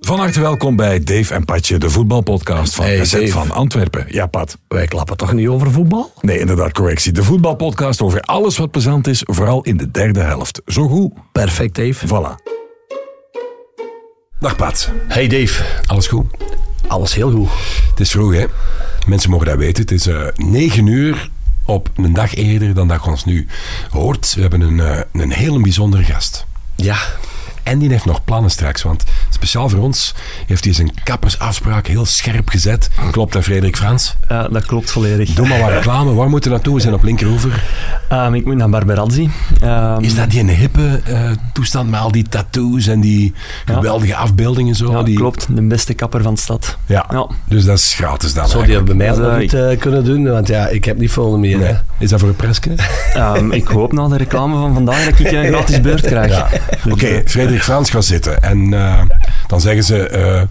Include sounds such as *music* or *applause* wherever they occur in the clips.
Van harte welkom bij Dave en Patje, de voetbalpodcast van Hey, Dave. van Antwerpen. Ja, Pat. Wij klappen toch niet over voetbal? Nee, inderdaad, correctie. De voetbalpodcast over alles wat plezant is, vooral in de derde helft. Zo goed. Perfect, Dave. Voilà. Dag Pat, Hey Dave. alles goed? Alles heel goed. Het is vroeg hè, mensen mogen dat weten. Het is eh 9 uur op een dag eerder dan dat je ons nu hoort. We hebben een, eh, een hele bijzondere gast. Ja. En die heeft nog plannen straks, want speciaal voor ons heeft hij zijn kappersafspraak heel scherp gezet. Klopt dat, Frederik Frans? Ja, dat klopt volledig. Doe maar wat reclame. Waar moeten we naartoe? We zijn op Linkeroever. Ehm, ik moet naar Barberazzi. Ehm, Is dat die een hippe eh, toestand met al die tattoos en die geweldige afbeeldingen zo? Ja, die... klopt. De beste kapper van de stad. Ja. Ja. dus dat is gratis dan Zou die bij mij Dat nog niet eh, kunnen doen? Want ja, ik heb niet veel meer. Nee. Is dat voor een presje? Ehm, ik hoop na de reclame van vandaag dat ik een *laughs* gratis beurt krijg. Oké, Frederik Frans gaat zitten. En eh, dan zeggen ze, eh,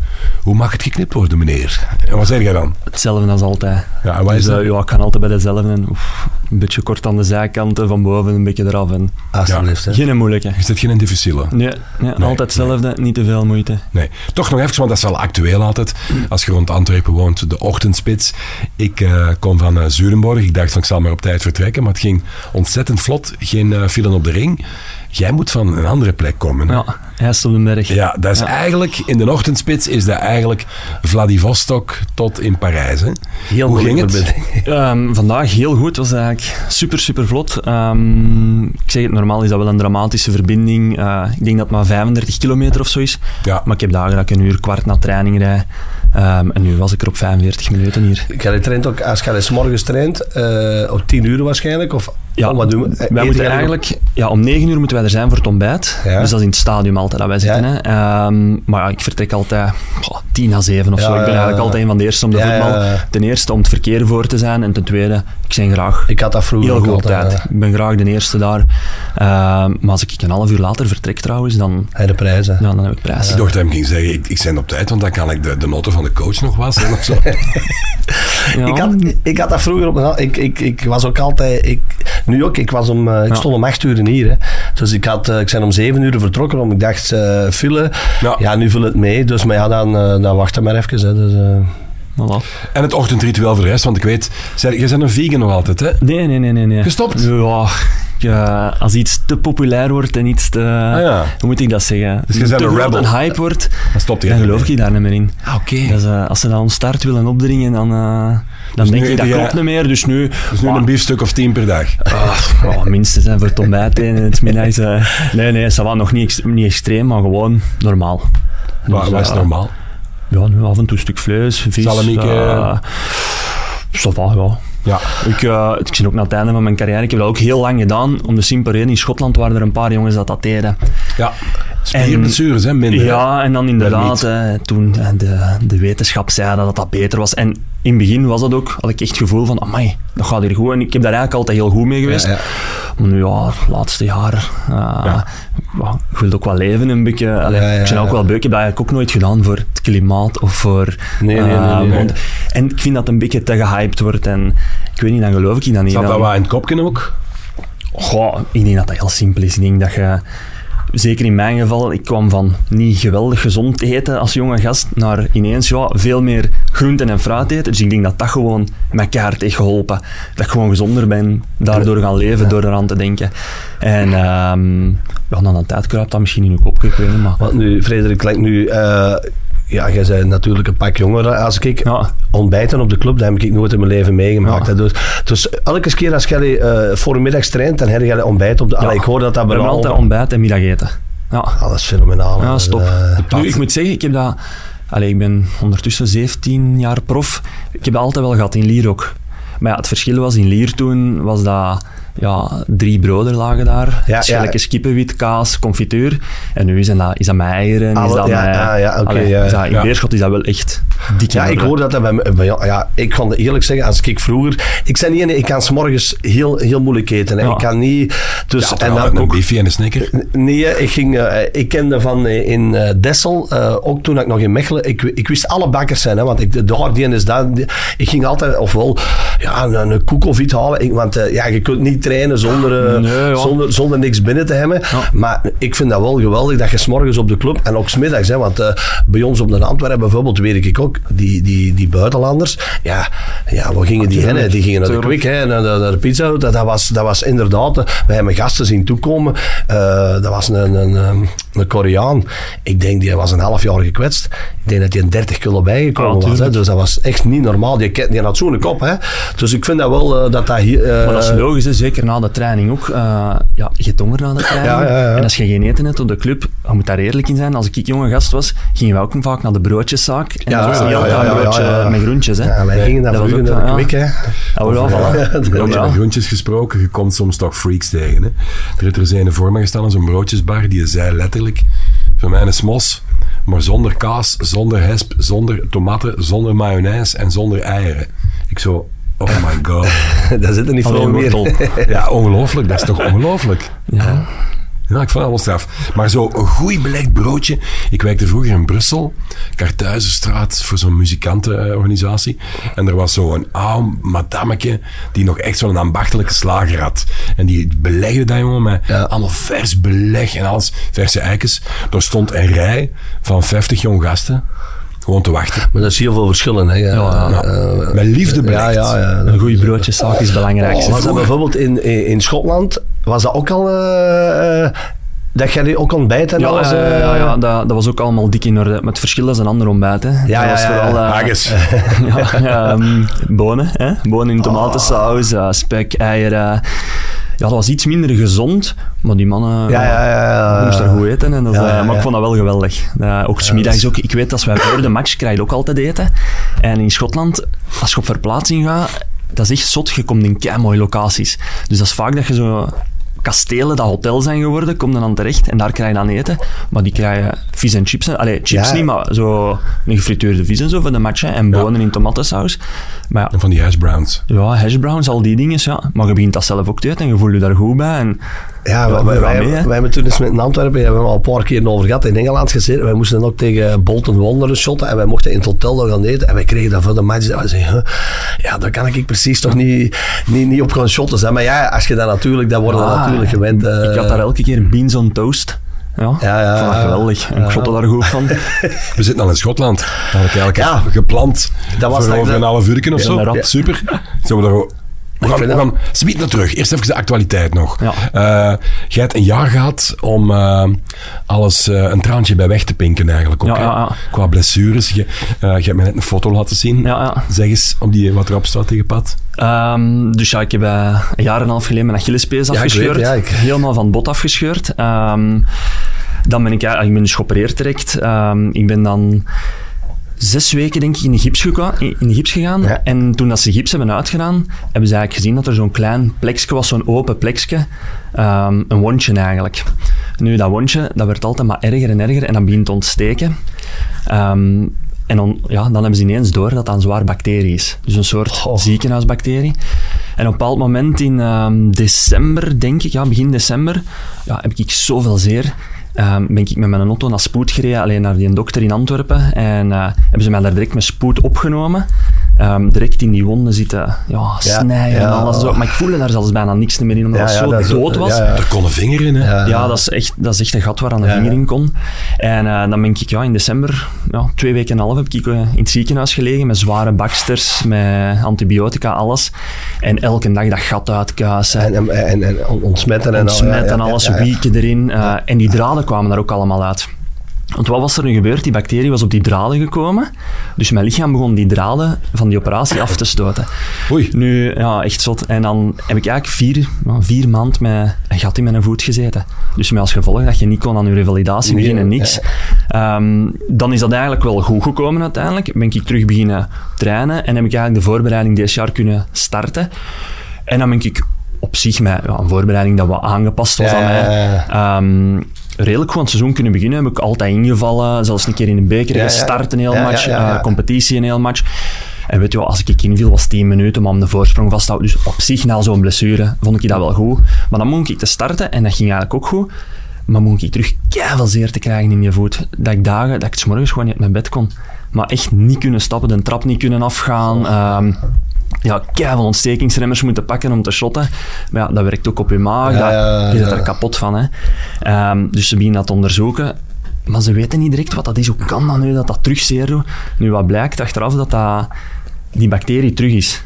hoe mag het geknipt worden, meneer? En wat zeg jij dan? Hetzelfde als altijd. Ja, en wat is Dus, dat? eh, ja, ik ga altijd bij dezelfde. Oef, een beetje kort aan de zijkanten, van boven een beetje eraf. En Alsjeblieft. hè. geen moeilijke. Is dit geen difficile? Nee, nee, altijd hetzelfde, niet te veel moeite. Nee. Toch nog even, want dat is wel actueel altijd. Als je rond Antwerpen woont, de ochtendspits. Ik eh, kom van Zurenborg. Ik dacht van, ik zal maar op tijd vertrekken. Maar het ging ontzettend vlot. Geen eh file op de ring. Jij moet van een andere plek komen. Ja, is op de berg. Ja, dat is Ja. eigenlijk, in de ochtendspits is dat eigenlijk Vladivostok tot in Parijs. Hè? Heel Hoe ging het? *laughs* Ehm, vandaag heel goed. Was eigenlijk super, super vlot. Ehm, ik zeg het, normaal is dat wel een dramatische verbinding. Eh, ik denk dat het maar 35 kilometer of zo is. Ja. Maar ik heb dagen dat ik een uur kwart na training rijd. Ehm, en nu was ik er op 45 minuten hier. Jij traint ook, als je s morgens traint, eh, op 10 uur waarschijnlijk? Of Ja, oh, wat doen we? Eh, wij eten moeten eigenlijk... Ja, om 9 uur moeten wij er zijn voor het ontbijt. Ja. Dus dat is in het stadium altijd dat wij zitten. Ja. Hè. Ehm, maar ja, ik vertrek altijd goh, 10 à 7 of Ja, zo. Ik ben ja, ja. eigenlijk altijd een van de eerste om de voetbal. ja. Ten eerste om het verkeer voor te zijn. En ten tweede, ik zijn graag Ik had dat vroeger Heel ook goed op altijd. tijd. eh, Ik ben graag de eerste daar. Ehm, maar als ik een half uur later vertrek trouwens, dan, Hij de prijzen. ja, dan heb ik prijs. Ik dacht dat hij hem ging zeggen, ik, ik ben op tijd, want dan kan ik de, de noten van de coach nog wassen of zo. *laughs* Ja. Ik, had, ik had dat vroeger op mijn... Ik, ik, ik was ook altijd... Ik, nu ook, ik, was om, eh, ik Ja. stond om acht uur hier. Hè. Dus ik, had, eh, ik ben om zeven uur vertrokken, omdat ik dacht, eh file. Ja. Ja. nu vul het mee. Dus maar ja, dan, eh, dan wachten maar even. Hè. Dus, eh, Voilà. En het ochtendritueel voor de rest, want ik weet, jij bent een vegan nog altijd, hè? Nee, nee, nee, nee. nee. Gestopt? Ja, ja, als iets te populair wordt en iets te... Ah, ja. Hoe moet ik dat zeggen? Dus je bent te een rebel. een hype wordt, Dan stopt dan geloof mee. ik daar niet meer in. Ah, oké. Dus, eh, als ze dan een start willen opdringen, dan, eh, dan nu denk ik dat klopt niet meer. Dus nu... Dus nu een biefstuk of tien per dag. ah, minstens hè, voor het ontbijt en het middags. eh, nee, nee, ça va, nog niet, niet extreem, maar gewoon normaal. Dus, wat is normaal? Ja, nu af en toe een stuk vlees, vis. Salamieke. eh, ça va, ja. Ja. Ik, eh, ik zie ook naar het einde van mijn carrière, ik heb dat ook heel lang gedaan. Om de simpele reden, in Schotland waren er een paar jongens dat dat deden. Ja. Spierblessures, hè? Minder. Ja, en dan inderdaad, eh, toen eh, de, de wetenschap zei dat dat beter was. En in het begin was dat ook, had ik echt het gevoel van, amai, dat gaat hier goed. En ik heb daar eigenlijk altijd heel goed mee geweest. ja, ja. Maar nu ja, de laatste jaren, ja, ik wil ook wel leven een beetje. Allee, ik ben ook wel beu. Ik heb dat eigenlijk ook nooit gedaan voor het klimaat of voor... Nee, nee, nee, eh, nee, nee. want- En ik vind dat een beetje te gehyped wordt. En ik weet niet, dan geloof ik dat niet. Zat dat wat in het kopje ook? Goh, ik denk dat dat heel simpel is. Ik denk dat je, zeker in mijn geval, ik kwam van niet geweldig gezond eten als jonge gast naar ineens ja, veel meer groenten en fruit eten. Dus ik denk dat dat gewoon mijn kaart heeft geholpen. Dat ik gewoon gezonder ben, daardoor gaan leven, door eraan te denken. En ehm ja, dan een tijd kruipt dat misschien in je kop, ik weet niet, maar... Want nu, Frederik, lijkt nu... eh, ja, jij bent natuurlijk een pak jonger. Als ik Ja, ontbijten op de club, dat heb ik nooit in mijn leven meegemaakt. Ja. Dus, dus elke keer als jij eh voor een middags traint, dan heb je ontbijt op de... Allee, ik hoor dat dat bij altijd al... ontbijt en middageten. Ja. Ah, dat is fenomenaal. Ja, stop. Eh, Nu, ik moet zeggen, ik heb dat... Allee, ik ben ondertussen 17 jaar prof. Ik heb dat altijd wel gehad in Lier ook. Maar ja, het verschil was in Lier toen, was dat ja, drie broden lagen daar. Ja, Schelletjes ja. kippenwit, kaas, confituur. En nu is dat, is dat met eieren. Is Alle- dat ja, met, ja, ja, oké, Allee, ja. is dat- in. Beerschot is dat wel echt dik Ja, ik hoor dat dat bij bij ja, ik kan het eerlijk zeggen, als ik vroeger... Ik zei niet, ik kan s'morgens heel, heel moeilijk eten. Hè. Ja. Ik kan niet... Dus, Ja, en dan een ook... biefje en een snicker. Nee, ik, ging, eh, ik kende van eh, in eh, Dessel, eh, ook toen ik nog in Mechelen, ik, ik wist alle bakkers zijn, hè, want ik, de Hardien is daar. die- Ik ging altijd, ofwel, ja, een, een koek of iets halen. Want eh, ja, je kunt niet trainen zonder, eh, Nee, zonder, zonder niks binnen te hebben. Maar ik vind dat wel geweldig dat je s'morgens op de club en ook smiddags, hè, want eh, bij ons op de Antwerpen bijvoorbeeld, weet ik ook, die, die, die buitenlanders, ja, ja waar gingen die heen? Die gingen naar de hè, naar, de, naar de pizza. Hut. Dat, dat, was, dat was inderdaad, wij hebben gasten zien toekomen. Dat was een, een, een, een Koreaan. Ik denk, die was een half jaar gekwetst. Ik denk dat hij een 30 kilo bijgekomen Ja, was. Hè. Dus dat was echt niet normaal. Die, die had zo'n kop. Hè. Dus ik vind dat wel eh, dat dat hier... eh, Maar dat is logisch, hè. zeker na de training ook. Eh, ja, je hebt honger na de training. Ja, ja, ja. En als je geen eten hebt op de club, je moet daar eerlijk in zijn. Als ik jonge gast was, gingen we ook vaak naar de broodjeszaak. En Ja, dat was niet ja, altijd ja, een ja, broodje ja, ja. met groentjes. Hè. ja, wij gingen was vroeger naar de van, ja. Quick. Hè. Ja, wel, voilà. Ja, groentjes gesproken, je komt soms toch freaks tegen. Hè? Er er zijn voor me gestaan aan zo'n broodjesbar, die zei letterlijk, voor mij een smos, maar zonder kaas, zonder hesp, zonder tomaten, zonder mayonaise en zonder eieren. Ik zo, oh my god. *laughs* Daar zit er niet veel meer. wortel. *laughs* Ja, ongelooflijk, dat is toch ongelooflijk? Ja. Ja, ik vond dat wel straf. Maar zo een goed belegd broodje. Ik werkte vroeger in Brussel, Kartuizenstraat, voor zo'n muzikantenorganisatie. En er was zo'n oud madameke die nog echt zo'n ambachtelijke slager had. En die belegde dat, jongen, met Ja. allemaal vers beleg en alles. Verse eikens. Er stond een rij van 50 jong gasten. Gewoon te wachten. Maar dat is heel veel verschillen. Hè. Ja, Ja. eh, Met liefde ja, belegd. ja, ja. Een goede broodjeszaak is belangrijk. Was dat bijvoorbeeld in, in, in Schotland, was dat ook al... eh, eh, dat jij ook ontbijt en Ja, alles... ja, ja, eh, dat, dat was ook allemaal dik in orde. Maar het verschil is een ander ontbijt. Hè. Ja, dat was vooral eh, *laughs* ja, ja, ehm, bonen. Hè? Bonen in tomatensaus, eh, spek, eieren. Ja, dat was iets minder gezond, maar die mannen Ja, ja, ja, ja. moesten er goed eten. En dat, is, eh, maar ik vond dat wel geweldig. Ook smiddags ook. Ik weet, als wij voor de match krijg je ook altijd eten. En in Schotland, als je op verplaatsing gaat, dat is echt zot. Je komt in kei mooie locaties. Dus dat is vaak dat je zo kastelen dat hotel zijn geworden, kom dan terecht en daar krijg je dan eten. Maar die krijgen vis en chips. Allee, chips Ja. niet, maar zo een gefrituurde vis en zo voor de match. hè. En bonen in tomatensaus. Maar ja, En van die hash browns. ja, hash browns, al die dingen, ja. Maar je begint dat zelf ook te eten en je voelt je daar goed bij. En, Ja, wij, doe wij, wel wij, mee, hè. wij hebben toen eens met in Antwerpen, hebben we al een paar keer over gehad, in Engeland gezeten. Wij moesten dan ook tegen Bolton Wanderers shotten en wij mochten in het hotel nog gaan eten. En wij kregen dat voor de match. En wij zeiden, ja, daar kan ik precies toch niet, niet, niet op gaan shotten. Maar ja, als je dat natuurlijk, dat worden we Ah, natuurlijk gewend. eh, ik had daar elke keer beans on toast. Ja, Ja, ja, ja. geweldig. En ik schotte daar goed van. *laughs* We zitten al in Schotland. Dat had ik eigenlijk Ja. gepland. Dat was voor over een half uur of zo. Super. Zullen we daar... We gaan, we subiet naar terug. Eerst even de actualiteit nog. Ja. Eh, jij hebt een jaar gehad om eh, alles eh, een traantje bij weg te pinken eigenlijk ook. Ja, ja. Qua blessures. Je, hebt me net een foto laten zien. Ja, ja. Zeg eens op die, wat erop staat tegen pad. Ehm, dus ja, ik heb een jaar en een half geleden mijn Achillespees Ja, ik afgescheurd. weet, ik- Helemaal van het bot afgescheurd. Ehm, dan ben ik, ik ben dus geopereerd direct. Ehm, ik ben dan zes weken denk ik in de gips, geka- in de gips gegaan. Ja. En toen dat ze gips hebben uitgedaan, hebben ze eigenlijk gezien dat er zo'n klein plekje was, zo'n open plekje. Ehm, een wondje eigenlijk. Nu, dat wondje, dat werd altijd maar erger en erger en dat begint te ontsteken. Ehm, en dan, ja, dan hebben ze ineens door dat dat een zwaar bacterie is. Dus een soort ziekenhuisbacterie. En op een bepaald moment in ehm, december, denk ik, ja, begin december, ja, heb ik zoveel zeer. Ehm, ben ik met mijn auto naar spoed gereden, alleen naar die dokter in Antwerpen. En eh, hebben ze mij daar direct met spoed opgenomen. Ehm, direct in die wonden zitten ja, snijden en ja. alles. Zo. Maar ik voelde daar zelfs bijna niks meer in, omdat Ja, het ja, zo dat dood was. ja, ja. Er kon een vinger in, hè? Ja. Ja, dat is, echt, dat is echt een gat waar aan de Ja, vinger in kon. En eh, dan ben ik ja, in december, ja, twee weken en een half, heb ik eh, in het ziekenhuis gelegen met zware baksters, met antibiotica, alles. En elke dag dat gat uitkuisen. En, en, en, en ontsmetten en en ja, alles, ja, ja. wieken erin. eh, En die draden kwamen daar ook allemaal uit. Want wat was er nu gebeurd? Die bacterie was op die draden gekomen. Dus mijn lichaam begon die draden van die operatie af te stoten. Oei. Nu, ja, echt zot. En dan heb ik eigenlijk vier, vier maanden met een gat in mijn voet gezeten. Dus met als gevolg dat je niet kon aan je revalidatie Nee, beginnen, ja. niks. Ehm, dan is dat eigenlijk wel goed gekomen uiteindelijk. Ben ik terug beginnen trainen en heb ik eigenlijk de voorbereiding dit jaar kunnen starten. En dan ben ik op zich met ja, een voorbereiding dat wat aangepast was Ja, aan mij. ehm, redelijk goed aan het seizoen kunnen beginnen. Heb ik altijd ingevallen, zelfs een keer in de beker gestart, een heel match, eh, competitie, een heel match. En weet je wel, als ik inviel was 10 minuten maar om de voorsprong vast te houden. Dus op zich, na zo'n blessure, vond ik dat wel goed. Maar dan moest ik te starten en dat ging eigenlijk ook goed. Maar moest ik terug keihard zeer te krijgen in je voet. Dat ik dagen, dat ik 's morgens gewoon niet uit mijn bed kon. Maar echt niet kunnen stappen, de trap niet kunnen afgaan. ehm, ja, keiveel ontstekingsremmers moeten pakken om te shotten. Maar ja, dat werkt ook op je maag. Ja, dat, ja, je zit er kapot van. Hè. Ehm, dus ze beginnen dat te onderzoeken. Maar ze weten niet direct wat dat is. Hoe kan dat nu dat dat terug zeer doet? Nu, wat blijkt achteraf, dat, dat die bacterie terug is.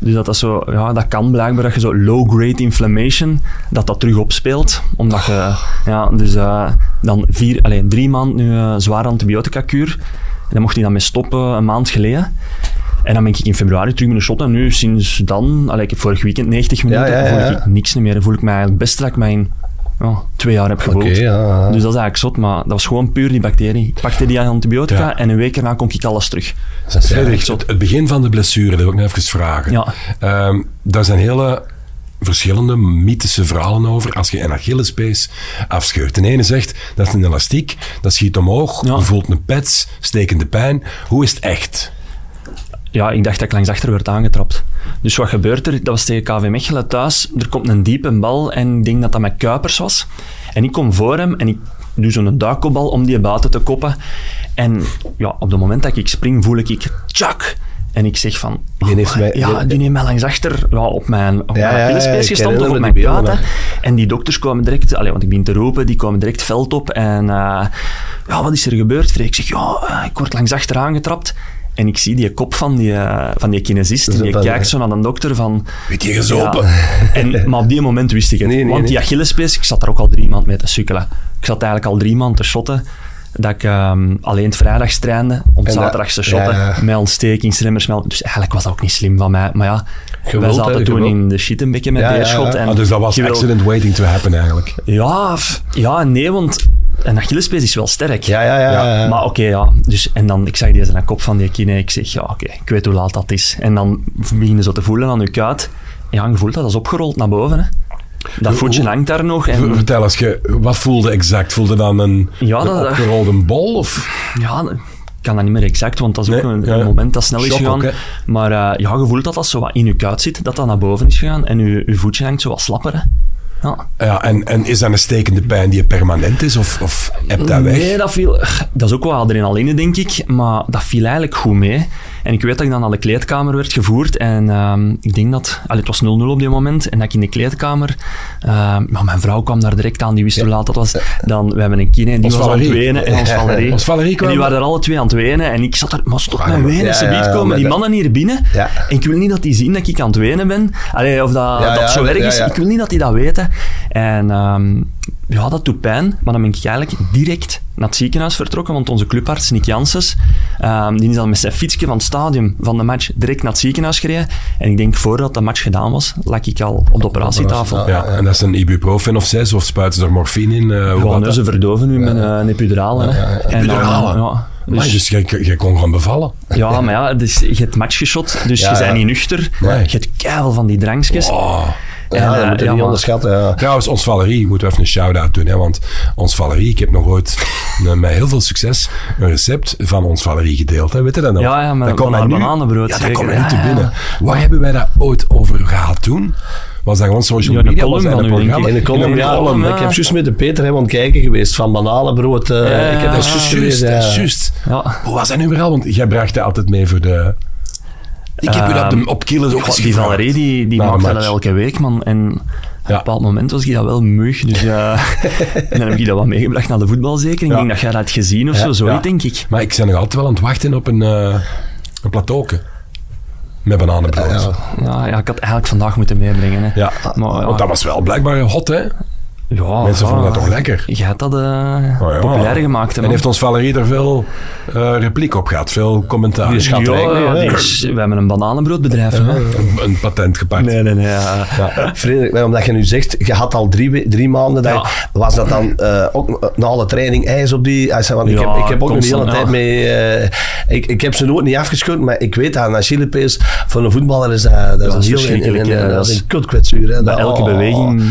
Dus dat, dat, zo, ja, dat kan blijkbaar dat je zo low-grade inflammation, dat dat terug opspeelt. Omdat je, ja, dus eh, dan vier, alleen drie maanden nu eh, zware antibiotica-kuur. En dan mocht hij dan mee stoppen een maand geleden. En dan ben ik in februari terug met een shot. En nu, sinds dan, allee, ik heb vorig weekend 90 minuten, Ja, ja, ja, voel ik niks meer. Dan voel ik mij eigenlijk best dat ik mij in ja, twee jaar heb ja, ja. Dus dat is eigenlijk zot, maar dat was gewoon puur die bacterie. Ik pakte die antibiotica Ja. en een week erna kon ik alles terug. Frederik, het, het begin van de blessure, dat wil ik nog even vragen. Ja. Ehm, daar zijn hele verschillende mythische verhalen over. Als je een Achillespees afscheurt. De ene zegt, dat is een elastiek, dat schiet omhoog, Ja. je voelt een pets, stekende pijn. Hoe is het echt? Ja, ik dacht dat ik langs achter werd aangetrapt. Dus wat gebeurt er? Dat was tegen KV Mechelen thuis. Er komt een diepe bal en ik denk dat dat met Kuipers was. En ik kom voor hem en ik doe zo'n duikelbal om die buiten te koppen. En ja, op het moment dat ik spring, voel ik, ik tjak. En ik zeg van, Die heeft mij- ja, die heeft mij langs achter ja, op mijn, op Ja, mijn ja, gestampt of op mijn me die beelden kuit. hè. En die dokters kwamen direct, allee, want ik begin te roepen, die kwamen direct veld op. En eh, ja, wat is er gebeurd? Ik zeg, ja, eh, ik word langs achter aangetrapt. En ik zie die kop van die, eh, van die kinesist. En die kijkt zo naar de dokter van... Weet je gezopen? Ja. En, *laughs* maar op die moment wist ik het. Nee, nee, want die. Achillespees, ik zat daar ook al drie maanden mee te sukkelen. Ik zat eigenlijk al drie maanden te shotten. Dat ik ehm, alleen het vrijdags trainde, om dat- zaterdags te shotten. ja, ja. Met ontstekingsremmers. Met, dus eigenlijk was dat ook niet slim van mij. Maar ja, wij zaten hè, toen in de shit een beetje met Ja, ja, beerschot. ja. En Ah, dus dat was accident waiting to happen eigenlijk. Ja, ja, en nee, want een Achillespees is wel sterk. Ja, ja, ja. ja, ja. Maar oké, ja. Dus, en dan, ik zag deze een kop van die kine. Ik zeg, ja, oké, ik weet hoe laat dat is. En dan begin je zo te voelen aan je kuit. Ja, je voelt dat, dat is opgerold naar boven. Hè. Dat voetje hangt daar nog. En, Vertel eens, je, wat voelde exact? Voelde dan een, Ja, een dat- opgerolde bol? Of? ja, ik kan dat niet meer exact, want dat is ook een, ja. een moment dat snel is gegaan. ook, maar eh, ja, je voelt dat dat zo wat in je kuit zit, dat dat naar boven is gegaan. En je, je voetje hangt zo wat slapper. Hè. Ja. Ja, en, en is dat een stekende pijn die permanent is? Of, of heb dat weg? Nee, dat viel... Dat is ook wel adrenaline, denk ik. Maar dat viel eigenlijk goed mee. En ik weet dat ik dan naar de kleedkamer werd gevoerd. En ehm, ik denk dat... Allee, het was 0-0 op die moment. En dat ik in de kleedkamer... ehm, maar mijn vrouw kwam daar direct aan. Die wist hoe laat dat was. Dan, we hebben een kine. Die Ons was aan het wenen. En ons Valerie. Ons Valerie En die waren er alle twee aan het wenen. En ik zat er... Maar stop met wenen, Ja, ze ja, ja, komen die mannen hier binnen. Ja. En ik wil niet dat die zien dat ik aan het wenen ben. Allee, of dat, Ja, dat ja, zo erg ja, is. ja. Ik wil niet dat die dat weten. En ehm, ja, dat doet pijn. Maar dan ben ik eigenlijk direct naar het ziekenhuis vertrokken, want onze clubarts, Nick Janssens, ehm, die is dan met zijn fietsje van het stadium van de match direct naar het ziekenhuis gereden. En ik denk, voordat de match gedaan was, lag ik al op de operatietafel. Ja, en dat is een ibuprofen of zes, of spuiten ze er morfine in? eh, hoe Gewoon, ze verdoven nu met eh, een epiduraal. hè. En dan, Epiduralen? ja, Amai, dus- dus jij, jij kon gewoon bevallen. ja, maar ja, dus je hebt match geschot, dus Ja, je bent ja. niet nuchter. Nee. Je hebt keihard van die drankjes. Ja, En, dat moet je ja, niet maar- onderschatten. Ja. Trouwens, ons Valerie, moeten we even een shout-out doen. Hè, want ons Valerie, ik heb nog ooit *laughs* met heel veel succes een recept van ons Valerie gedeeld. Hè. Weet je dat nog? Ja, ja, met- bananenbrood, Ja, dat komt mij nu Ja, te ja, ja. binnen. Waar hebben wij dat ooit over gehad toen? Was dat gewoon social Ja, de media? column Was dat van een programma? In de column, ja. column, Ik ja. heb juist met de Peter hem aan het kijken geweest van bananenbrood. eh, Ja, ik heb ja, dat ja. juist ja. Ja. Hoe was dat nu weer al? Want jij bracht dat altijd mee voor de... Ik heb u dat op, de, op kilo's ook die. Valerie, die, die Na de maakte dat elke week, man. En op Ja. een bepaald moment was ik dat wel mug. Dus ja, *laughs* en dan heb ik dat wat meegebracht naar de voetbalzeker. Ik Ja. denk dat jij dat had gezien of zo, zoiets Ja. denk ik. Maar ik ben nog altijd wel aan het wachten op een, eh een plateauke. Met bananenbrood. Ja. Ja, ja, ik had eigenlijk vandaag moeten meebrengen. Hè. Ja, Maar, ja. want dat was wel blijkbaar hot, hè? Ja, Mensen ja. vonden dat toch lekker? Je hebt dat eh, Oh ja. populair gemaakt. Hè, En heeft ons Valerie er veel eh, repliek op gehad, veel commentaar. Die is schat ja, die is- we hebben een bananenbroodbedrijf. een, een patent gepakt. Nee, nee, nee. ja. Frederik, omdat je nu zegt, je had al drie, drie maanden, dat, was dat dan eh, ook na alle training ijs op die... Hij zei, want ik, heb, ik heb ook een hele tijd mee... eh, ik, ik heb ze nooit niet afgeschud, maar ik weet dat een Achillepees voor een voetballer is dat, is is een heel... Dat is een kutkwetsuur. hè. Bij Dat- elke oh. beweging...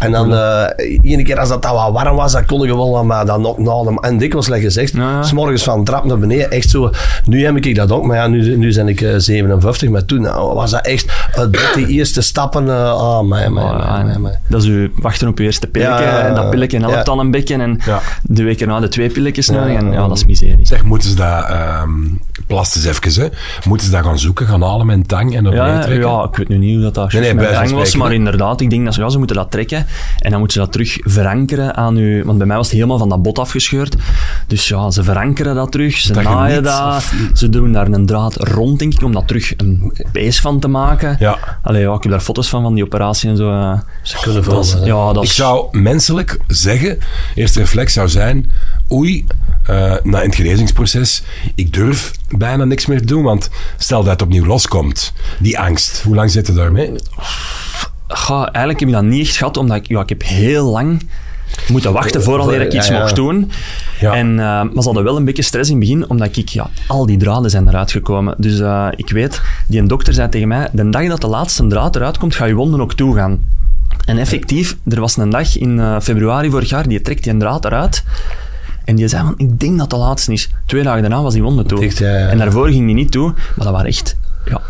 En dan, eh, ene keer als dat, dat wat warm was, dan kon je wel wat, maar dan nog na de, En dikwijls, like gezegd, Ja, ja. s morgens van trap naar beneden, echt zo. Nu heb ik dat ook, maar ja, nu, nu ben ik eh, 57, maar toen nou, was dat echt, die eerste stappen, eh ah, mij, mij, Oh, ja, mij, mij, mij. Dat is u wachten op je eerste pilletje. En dat pilletje helpt Ja. dan een beetje. En Ja. de week erna de twee pilletjes Ja, nodig. En ja. dat is miserie. Zeg, moeten ze dat, ehm plast eens even, hè? moeten ze dat gaan zoeken, gaan halen met een tang en op Ja, trekken? ja, ik weet nu niet hoe dat, dat Nee, nee, was, maar inderdaad, ik denk dat ze, ja, ze moeten dat trekken en dan moeten ze dat terug verankeren aan u, want bij mij was het helemaal van dat bot afgescheurd. Dus ja, ze verankeren dat terug, ze Dat je naaien dat, of- ze doen daar een draad rond, denk ik, om daar terug een beest van te maken. Ja. Allee, ja, ik heb daar foto's van, van die operatie en zo. eh. Ze kunnen Dat hè. ja, dat Ik is... zou menselijk zeggen, eerste reflex zou zijn, oei, eh, na het genezingsproces, ik durf bijna niks meer te doen, want stel dat het opnieuw loskomt, die angst, hoe lang zit je daarmee? Goh, eigenlijk heb ik dat niet echt gehad, omdat ik, ja, ik heb heel lang moeten wachten voordat ik iets Ja, ja. mocht doen. Ja. En, eh, maar ze hadden wel een beetje stress in het begin, omdat ik, ja, al die draden zijn eruit gekomen. Dus eh, ik weet, die een dokter zei tegen mij, de dag dat de laatste draad eruit komt, ga je wonden ook toegaan. En effectief, er was een dag in eh, februari vorig jaar, die trekt die een draad eruit. En die zei van, ik denk dat de laatste is. Twee dagen daarna was die wonde toe. En daarvoor ging die niet toe, maar dat waren echt ja,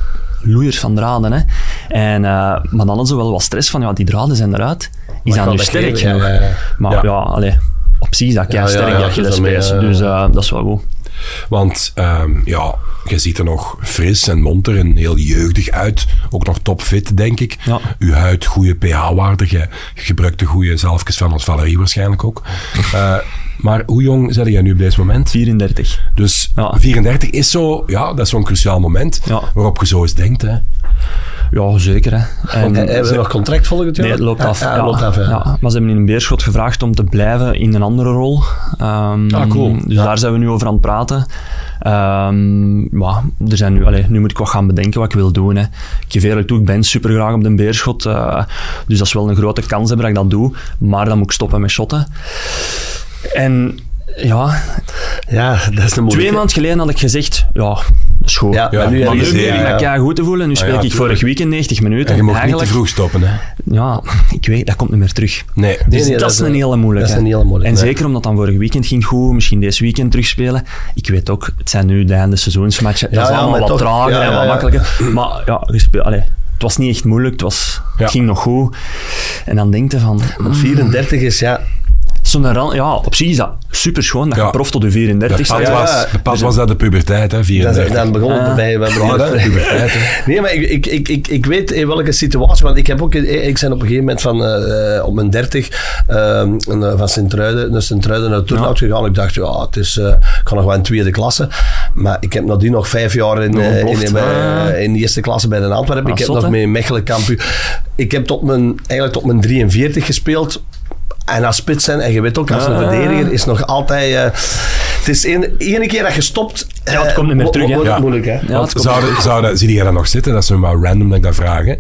loeiers van draden. Hè. En, eh, maar dan hadden ze wel wat stress van, ja, die draden zijn eruit. Is dat nu sterk genoeg? Maar Ja. allee, op zich is dat kei sterk, dat Achillespees. ermee, Dus eh, dat is wel goed. Want ehm, ja, je ziet er nog fris en monter en heel jeugdig uit. Ook nog topfit, denk ik. Ja. Uw huid, goede pH-waarde. Je gebruikt de goede zalfjes van ons Valerie waarschijnlijk ook. *laughs* Eh, maar hoe jong ben jij nu op dit moment? 34. Dus Ja. 34 is zo, ja, dat is zo'n cruciaal moment Ja. waarop je zo eens denkt. Hè. Ja, zeker. Hè. En, En Hebben we nog contract volgend jaar? Nee, het loopt Ja, af. Ja, Ja, het loopt af, ja. ja. Maar ze hebben in een beerschot gevraagd om te blijven in een andere rol. Ehm, Ah, cool. Dus daar zijn we nu over aan het praten. Ehm, maar er zijn nu, allee, nu moet ik wat gaan bedenken wat ik wil doen. Hè. Ik geef eerlijk toe, ik ben super graag op de beerschot. eh, dus dat is wel een grote kans hebben dat ik dat doe. Maar dan moet ik stoppen met shotten. En ja, Ja, dat is een twee maanden geleden had ik gezegd, ja, goed. Ja, nu maar heb nu begin ik kei goed te voelen. Nu speel ja, ik vorig weekend 90 minuten. En je mocht niet te vroeg stoppen. Hè. Ja, ik weet, dat komt niet meer terug. Nee. Dus nee, dat, dat is een een- hele moeilijke. dat is een hele moeilijke, En nee. zeker omdat dan vorig weekend ging goed, misschien deze weekend terugspelen. Ik weet ook, het zijn nu de einde seizoensmatchen. Dat is allemaal wat toch, trager en wat makkelijker. Maar ja, allee, het was niet echt moeilijk, het, was, het ging nog goed. En dan denk je van... Want 34 is, ja... Zo'n ran- ja, op zich is dat super schoon dat Ja. je proft tot je 34 Bepaald, Ja, was, bepaald was dat de puberteit, hè, Dan, 34. dan begon het Ah. bij... Hè, puberteit, hè. *laughs* Nee, maar ik, ik, ik, ik, ik weet in welke situatie, want ik heb ook, ik ben op een gegeven moment van, eh, op mijn 30 ehm, een, eh, van Sint-Truiden naar Sint-Truiden naar Turnhout gegaan. Ik dacht, ja, het is, eh, ik kan nog wel in tweede klasse. Maar ik heb nadien nog vijf jaar in, eh, in, ah. in de eerste klasse bij de Antwerpen. Ah, ik heb zot, nog met Mechelen kampioen. Ik heb tot mijn, eigenlijk tot mijn 43 gespeeld. En als spits zijn, en je weet ook, als een Ah. verdediger is nog altijd... eh, het is één- ene keer dat je stopt... Ja, het eh, komt niet meer terug, hè. Het Ja. moeilijk, hè? Ja, Want het komt- zouden, zouden, zie jij dat nog zitten? Dat is maar random dat ik dat vraag. Hè?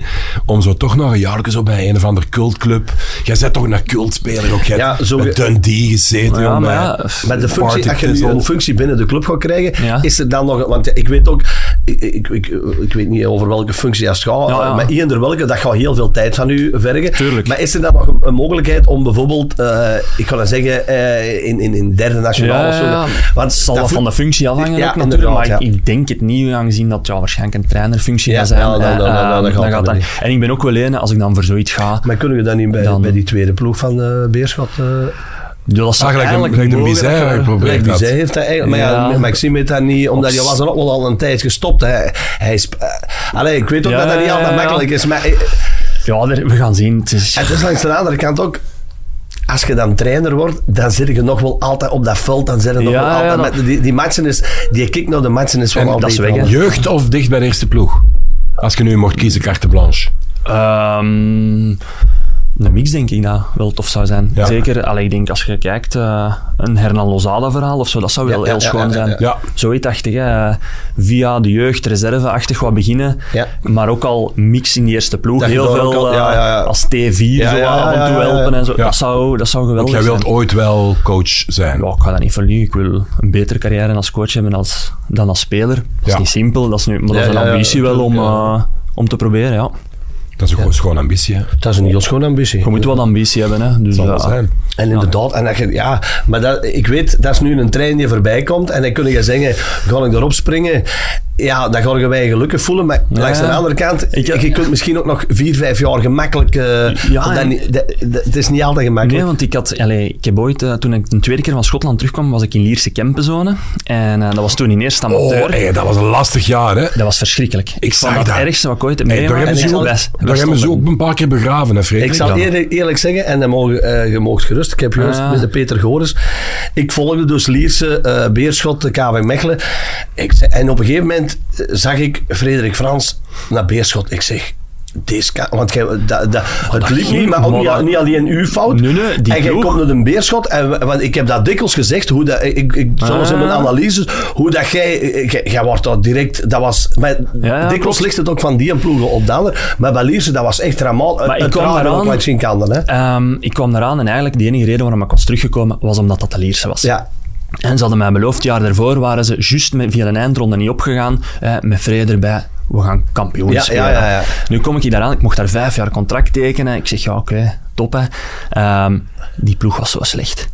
Om zo toch nog een jaar zo bij een of ander cultclub. Jij bent toch een cultspeler ook. Jij Ja, hebt zo- met Dundee gezeten. Ja, maar ja, Maar de functie, als je nu een functie binnen de club gaat krijgen, Ja. is er dan nog... Want ik weet ook, ik, ik, ik, ik weet niet over welke functie het gaat, Ja, ja. maar eender welke, dat gaat heel veel tijd van u vergen. Tuurlijk. Maar is er dan nog een, een mogelijkheid om bijvoorbeeld, eh, ik ga dan zeggen, eh, in, in, in derde nationaal of zo. Want Het zal dat van de functie afhangen ook natuurlijk, maar ja. ik, denk het niet, aangezien dat ja, waarschijnlijk een trainerfunctie gaat zijn. ja, dan- eh, dan- dan- dan eh, gaat dat niet. En ik ben ook wel een, als ik dan voor zoiets ga, Maar kunnen we dan niet bij, bij die tweede ploeg van Beerschot... ja, dat eigenlijk geprobeerd wie had. zij heeft dat eigenlijk. Maar ja, Ja. Maxime heeft dat niet, omdat je was er ook wel al een tijd gestopt. Hè. Hij is, eh, allee, ik weet ook Ja, dat dat niet altijd ja. makkelijk is, maar... Ja, we gaan zien. Het is, het is langs de andere kant ook, als je dan trainer wordt, dan zit je nog wel altijd op dat veld. Dan zit je nog Ja, wel ja, altijd dat- met, die, die matchen is, die kick naar de matchen is wel altijd is weg, hè. Jeugd of dicht bij de eerste ploeg? Als je nu mocht kiezen, carte blanche. Ehm, een mix denk ik dat wel tof zou zijn. Ja. Zeker, allee, ik denk als je kijkt, eh, een Hernan Lozada verhaal of zo, dat zou wel Ja, heel ja, schoon ja, zijn. ja. Ja. Zoietsachtig, hè. via de jeugd, reserveachtig wat beginnen. Ja. Maar ook al mix in die eerste ploeg. Dat Heel veel al- eh, ja, ja, ja. als T4 Ja, zo ja, af en toe helpen en zo. Ja. Dat, zou, dat zou geweldig jij wilt zijn. ooit wel coach zijn. Ja, ik ga dat niet verliezen. Ik wil een betere carrière als coach hebben als, dan als speler. Dat is Ja. niet simpel, dat is nu, maar dat Ja, is een ja, ja, ambitie wel om, eh, om te proberen, ja. Dat is een gewoon schoon ambitie. Hè. Dat is een heel schoon ambitie. Je moet wat ambitie hebben. Hè. Dus, Zal ja. wel zijn. En inderdaad, en dat je, ja, maar dat, ik weet, dat is nu een trein die voorbij komt en dan kun je zeggen, ga ik erop springen? Ja, dan ga je wij gelukkig voelen, maar langs de ja. andere kant, Ik- je kunt misschien ook nog vier, vijf jaar gemakkelijk, eh, Ja, dat dat- dat- het is niet altijd gemakkelijk. Nee, want ik had, allee, ik heb ooit, eh, toen ik de tweede keer van Schotland terugkwam, was ik in Lierse Kempenzone. En eh, dat was toen in eerste amateur. Oh, hey, dat was een lastig jaar, hè. Dat was verschrikkelijk. Ik, zag vond dat dat. het ergste wat ik ooit heb Hey, daar wij daar hebben ze ook een paar keer begraven, hè, Frederik? Ik zal eerlijk, eerlijk zeggen, en dan mogen, eh, je moogt gerust, ik heb juist Ah. met de Peter Goris, ik volgde dus Lierse, eh, Beerschot, de KV Mechelen. Ik, en op een gegeven moment eh, zag ik Frederik Frans naar Beerschot. Ik zeg, deze kan, want dat, het liep ging, niet, maar ook niet, alleen uw fout. Nee, nee, die en jij komt met een Beerschot, en, want ik heb dat dikwijls gezegd, hoe dat, ik, ik, zoals in mijn Ah. analyses, hoe dat jij, jij, wordt dat direct, dat was, maar Ja, dikwijls ligt het ook van die en ploegen op de ander, maar bij Lierse, dat was echt ramaal. Maar ik kwam eraan- ook langs zien kan hè. Ehm, ik kwam eraan en eigenlijk de enige reden waarom ik was teruggekomen was omdat dat de Lierse was. Ja, En ze hadden mij beloofd, het jaar daarvoor waren ze juist met, via een eindronde niet opgegaan, eh, met vrede erbij. We gaan kampioen Ja, spelen. ja, ja. Nu kom ik daaraan, ik mocht daar vijf jaar contract tekenen. Ik zeg, ja, oké, top hè. Ehm, die ploeg was zo slecht.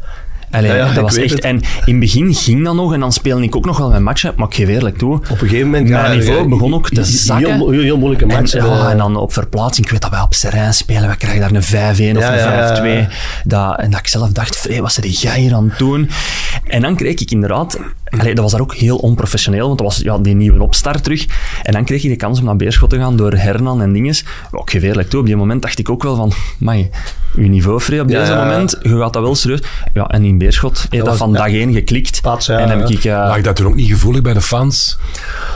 Allee, Ja, ja, dat ik was echt... het. En in het begin ging dat nog en dan speelde ik ook nog wel mijn matchen, maar ik geef eerlijk toe. op een gegeven moment... Mijn niveau begon ook te zakken. Heel, heel, heel moeilijke En, matchen. ja, eh. en dan op verplaatsing, ik weet dat wij op Serijn spelen, we krijgen daar een 5-1 of Ja, een ja, ja, 5-2. Dat, en dat ik zelf dacht, vree, wat zit jij hier aan het doen? En dan kreeg ik inderdaad, allee, dat was daar ook heel onprofessioneel, want dat was ja, die nieuwe opstart terug. En dan kreeg ik de kans om naar Beerschot te gaan door Hernan en dinges. Ook geef eerlijk toe, op die moment dacht ik ook wel van, mai, uw niveau vrij op Ja, deze ja, ja. moment, je gaat dat wel serieus. Ja, en in Beerschot heeft dat, van ja. dag één geklikt. Pats, ja, en heb ja. ik... eh, Lag dat toen ook niet gevoelig bij de fans?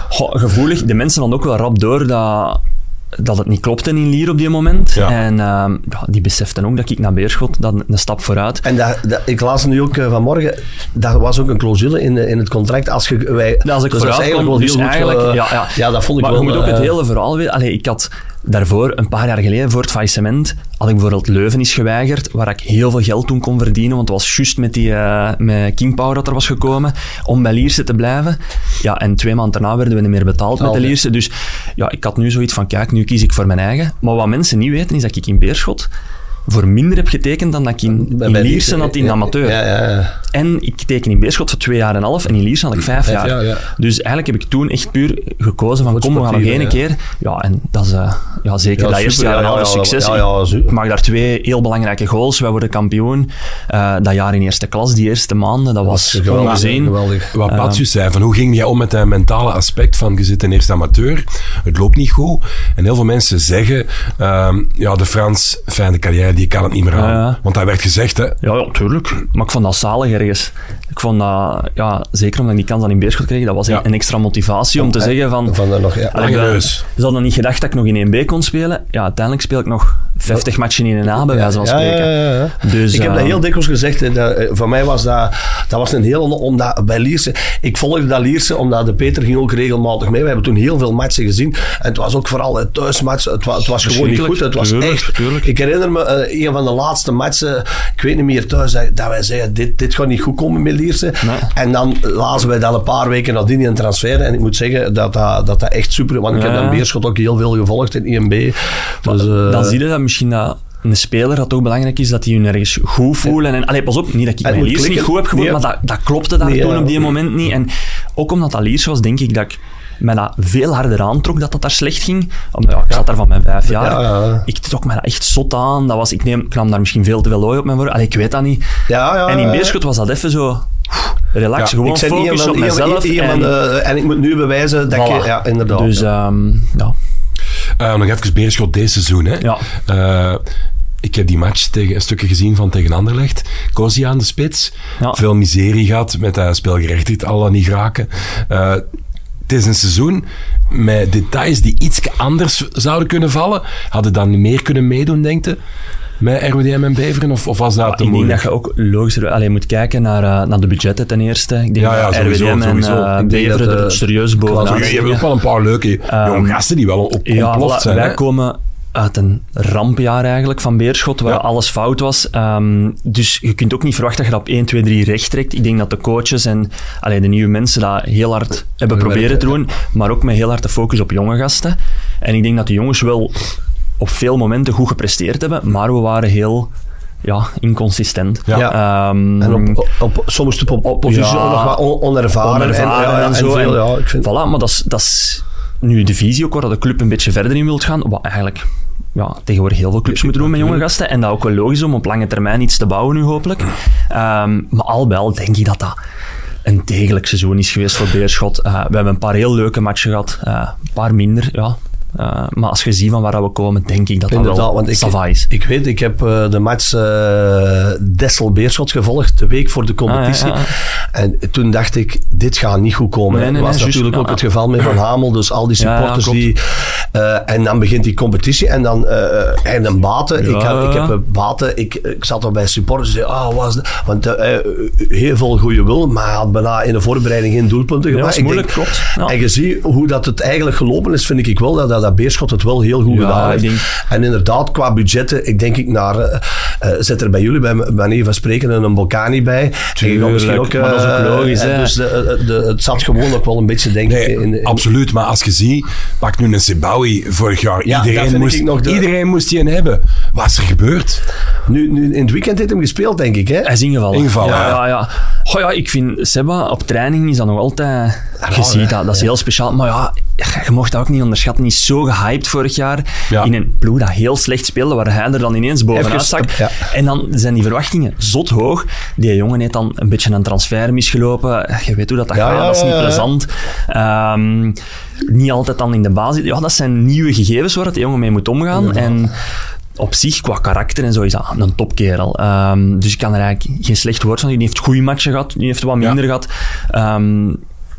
Goh, gevoelig. De mensen hadden ook wel rap door dat, dat het niet klopte in Lier op die moment. Ja. En ehm, ja, die beseften ook dat ik naar Beerschot, dat een stap vooruit. En dat, dat, ik las nu ook eh, vanmorgen, dat was ook een clausule in, in het contract. Als, je, wij, Ja, als ik dus dat is vooruit kom, wel dus heel goed, eigenlijk... eh, ja, ja. dat vond ik maar wel... je moet ook het hele verhaal weten. Allee, ik had daarvoor, een paar jaar geleden, voor het faillissement, had ik bijvoorbeeld Leuven is geweigerd, waar ik heel veel geld toen kon verdienen, want het was juist met, die, eh, met King Power dat er was gekomen, om bij Lierse te blijven. Ja, en twee maanden daarna werden we niet meer betaald met de. Lierse. Dus ja, ik had nu zoiets van, kijk, nu kies ik voor mijn eigen. Maar wat mensen niet weten, is dat ik in Beerschot voor minder heb getekend dan dat ik in, in had in amateur. Ja, ja, ja. En ik teken in Beerschot voor twee jaar en een half en in Lierse had ik vijf, Vijf jaar. jaar, ja. Dus eigenlijk heb ik toen echt puur gekozen van kom, we gaan nog één keer. Ja, en dat is eh, ja, zeker Ja, dat eerste jaar en ja, een half ja, succes. ja, ja, Ik- maak daar twee heel belangrijke goals. Wij worden kampioen. Eh, dat jaar in eerste klas, die eerste maanden, dat was geweldig, ongezien. geweldig. Wat Patjus zei, van hoe ging jij om met dat mentale aspect van je zit in eerste amateur, het loopt niet goed. En heel veel mensen zeggen, ehm, ja, de Frans, fijne carrière, die kan het niet meer aan. Ja, ja. Want dat werd gezegd, hè. Ja, ja, tuurlijk. Maar ik vond dat zalig ergens. Ik vond dat, ja, zeker omdat ik die kans dan in Beerschot kreeg, dat was Ja. een, extra motivatie om te zeggen van... Van nog, ja. Allee. Ze hadden niet gedacht dat ik nog in 1B kon spelen. Ja, uiteindelijk speel ik nog 50 matchen in een A, bij wijze van Ja, ja, spreken. ja, ja. Dus, ik heb dat eh, heel dikwijls gezegd. dat, eh, voor mij was dat, dat was een heel... Omdat bij Lierse... Ik volgde dat Lierse, omdat de Peter ging ook regelmatig mee. We hebben toen heel veel matchen gezien. En het was ook vooral het thuismatch. Het, wa- het was gewoon niet goed. Het was Tuurlijk, echt... tuurlijk. Ik herinner me eh, een van de laatste matchen, ik weet niet meer thuis, dat dat wij zeiden, dit, dit gaat niet goed komen met Lierse. Nee. En dan lazen wij dan een paar weken nadien een transfer. En ik moet zeggen dat dat, dat, dat echt super... Want ik heb dan Beerschot ook heel veel gevolgd in IMB. Dus, eh, dan zie je dat misschien dat een speler dat ook belangrijk is, dat die hun ergens goed voelen. En, allee, pas op, niet dat ik mijn Liers niet goed heb gevoeld, Nee. maar dat, dat klopte daar Nee, toen ja. op die moment niet. En ook omdat dat Liers was, denk ik dat ik mij dat veel harder aantrok dat dat daar slecht ging. Omdat, ja, ik zat daar van mijn vijf jaar. Ja, ja. Ik trok mij dat echt zot aan. Dat was, ik, neem, ik nam daar misschien veel te veel looi op mijn voor. Allee, ik weet dat niet. Ja, ja, en in. Beerschot was dat even zo... Relax, Ja, gewoon ik focus iemand, op mezelf. iemand, en, eh, en ik moet nu bewijzen dat Voilà. ik... Ja, inderdaad. dus ja. ehm, ja, Eh, nog even Beerschot deze seizoen, hè. Ja. Eh, ik heb die match tegen, een stukje gezien van tegen Anderlecht. Kozi aan de spits. Ja. Veel miserie gehad met dat speelgerechtigd, al niet raken. Eh, het is een seizoen met details die iets anders zouden kunnen vallen. Hadden dan meer kunnen meedoen, denk je? Met RWDM en Beveren? Of, of was dat te ik denk dat je ook logischer alleen moet kijken naar, eh, naar de budgetten ten eerste. Ik denk Ja, ja, dat sowieso, RWDM en sowieso. denk Beveren er eh, serieus bovenaan je hebt ook wel een paar leuke jonge gasten die wel op, Ja, ontploft voilà, zijn. wij hè? komen uit een rampjaar eigenlijk van Beerschot, waar Ja. alles fout was. Ehm, dus je kunt ook niet verwachten dat je dat op 1, 2, 3 recht trekt. Ik denk dat de coaches en allee, de nieuwe mensen dat heel hard hebben proberen te doen, maar ook met heel hard de focus op jonge gasten. En ik denk dat de jongens wel op veel momenten goed gepresteerd hebben, maar we waren heel ja, inconsistent. Ja. Ehm, En op, op, soms op, op, op posities Ja. ook nog wat on- onervaren. onervaren en, ja, en zo. veel, ja, ik vind, Voilà, maar dat is, dat is nu de visie ook waar de club een beetje verder in wilt gaan. Wat eigenlijk ja, tegenwoordig heel veel clubs moeten doen met jonge gasten. En dat ook wel logisch om op lange termijn iets te bouwen nu hopelijk. Ehm, maar al al denk ik dat dat een degelijk seizoen is geweest voor Beerschot. Eh, we hebben een paar heel leuke matchen gehad. eh, een paar minder, ja. Eh, maar als je ziet van waar we komen, denk ik dat dat wel want ik, is. ik weet, ik heb eh, de match eh Dessel-Beerschot gevolgd, de week voor de competitie. Ah, ja, En toen dacht ik, dit gaat niet goed komen. Nee, nee, dat was nee, natuurlijk ja, ook ja. het geval met Van Hamel, dus al die Ja, ja, supporters die... en dan begint die competitie en dan en een Baten. Ik, had, ik heb Baten, ik, ik zat al bij supporters ah, was dat? Want heel veel goede wil, maar hij had bijna in de voorbereiding geen doelpunten Ja, gemaakt. dat is moeilijk, klopt. Ja. En je ziet hoe dat het eigenlijk gelopen is, vind ik wel dat, dat, dat Beerschot het wel heel goed Ja, gedaan ik heeft. denk- En inderdaad, qua budgetten, ik denk ik naar, eh, eh, zet er bij jullie bij manier van spreken een Volcani bij. Tuurlijk, misschien ook, maar dat is ook eh, logisch, hè. Dus de, de, het zat gewoon ook wel een beetje, denk ik, Nee, in, in- absoluut. Maar als je ziet, pak nu een Sebawi vorig jaar. Ja, iedereen, moest, ik nog de- iedereen moest die een hebben. Wat is er gebeurd? Nu, nu, in het weekend heeft hem gespeeld, denk ik. Hè? Hij is ingevallen. Ingevallen, ja. ja. Ja, ja. Goh, ja, ik vind Seba op training is dat nog altijd. je ziet dat, dat is heel speciaal. Maar ja, je mocht dat ook niet onderschatten. Hij is zo gehyped vorig jaar. Ja. In een ploeg dat heel slecht speelde, waar hij er dan ineens bovenuit stak. ja. En dan zijn die verwachtingen zot hoog. Die jongen heeft dan een beetje een transfer misgelopen. Je weet hoe dat, dat Ja, gaat, dat is niet plezant. Ehm, niet altijd dan in de basis. Ja, dat zijn nieuwe gegevens waar het jongen mee moet omgaan. En op zich, qua karakter en zo, is dat een topkerel. Ehm, dus ik kan er eigenlijk geen slecht woord van. Die heeft goede matchen gehad, die heeft wat minder gehad. Ehm,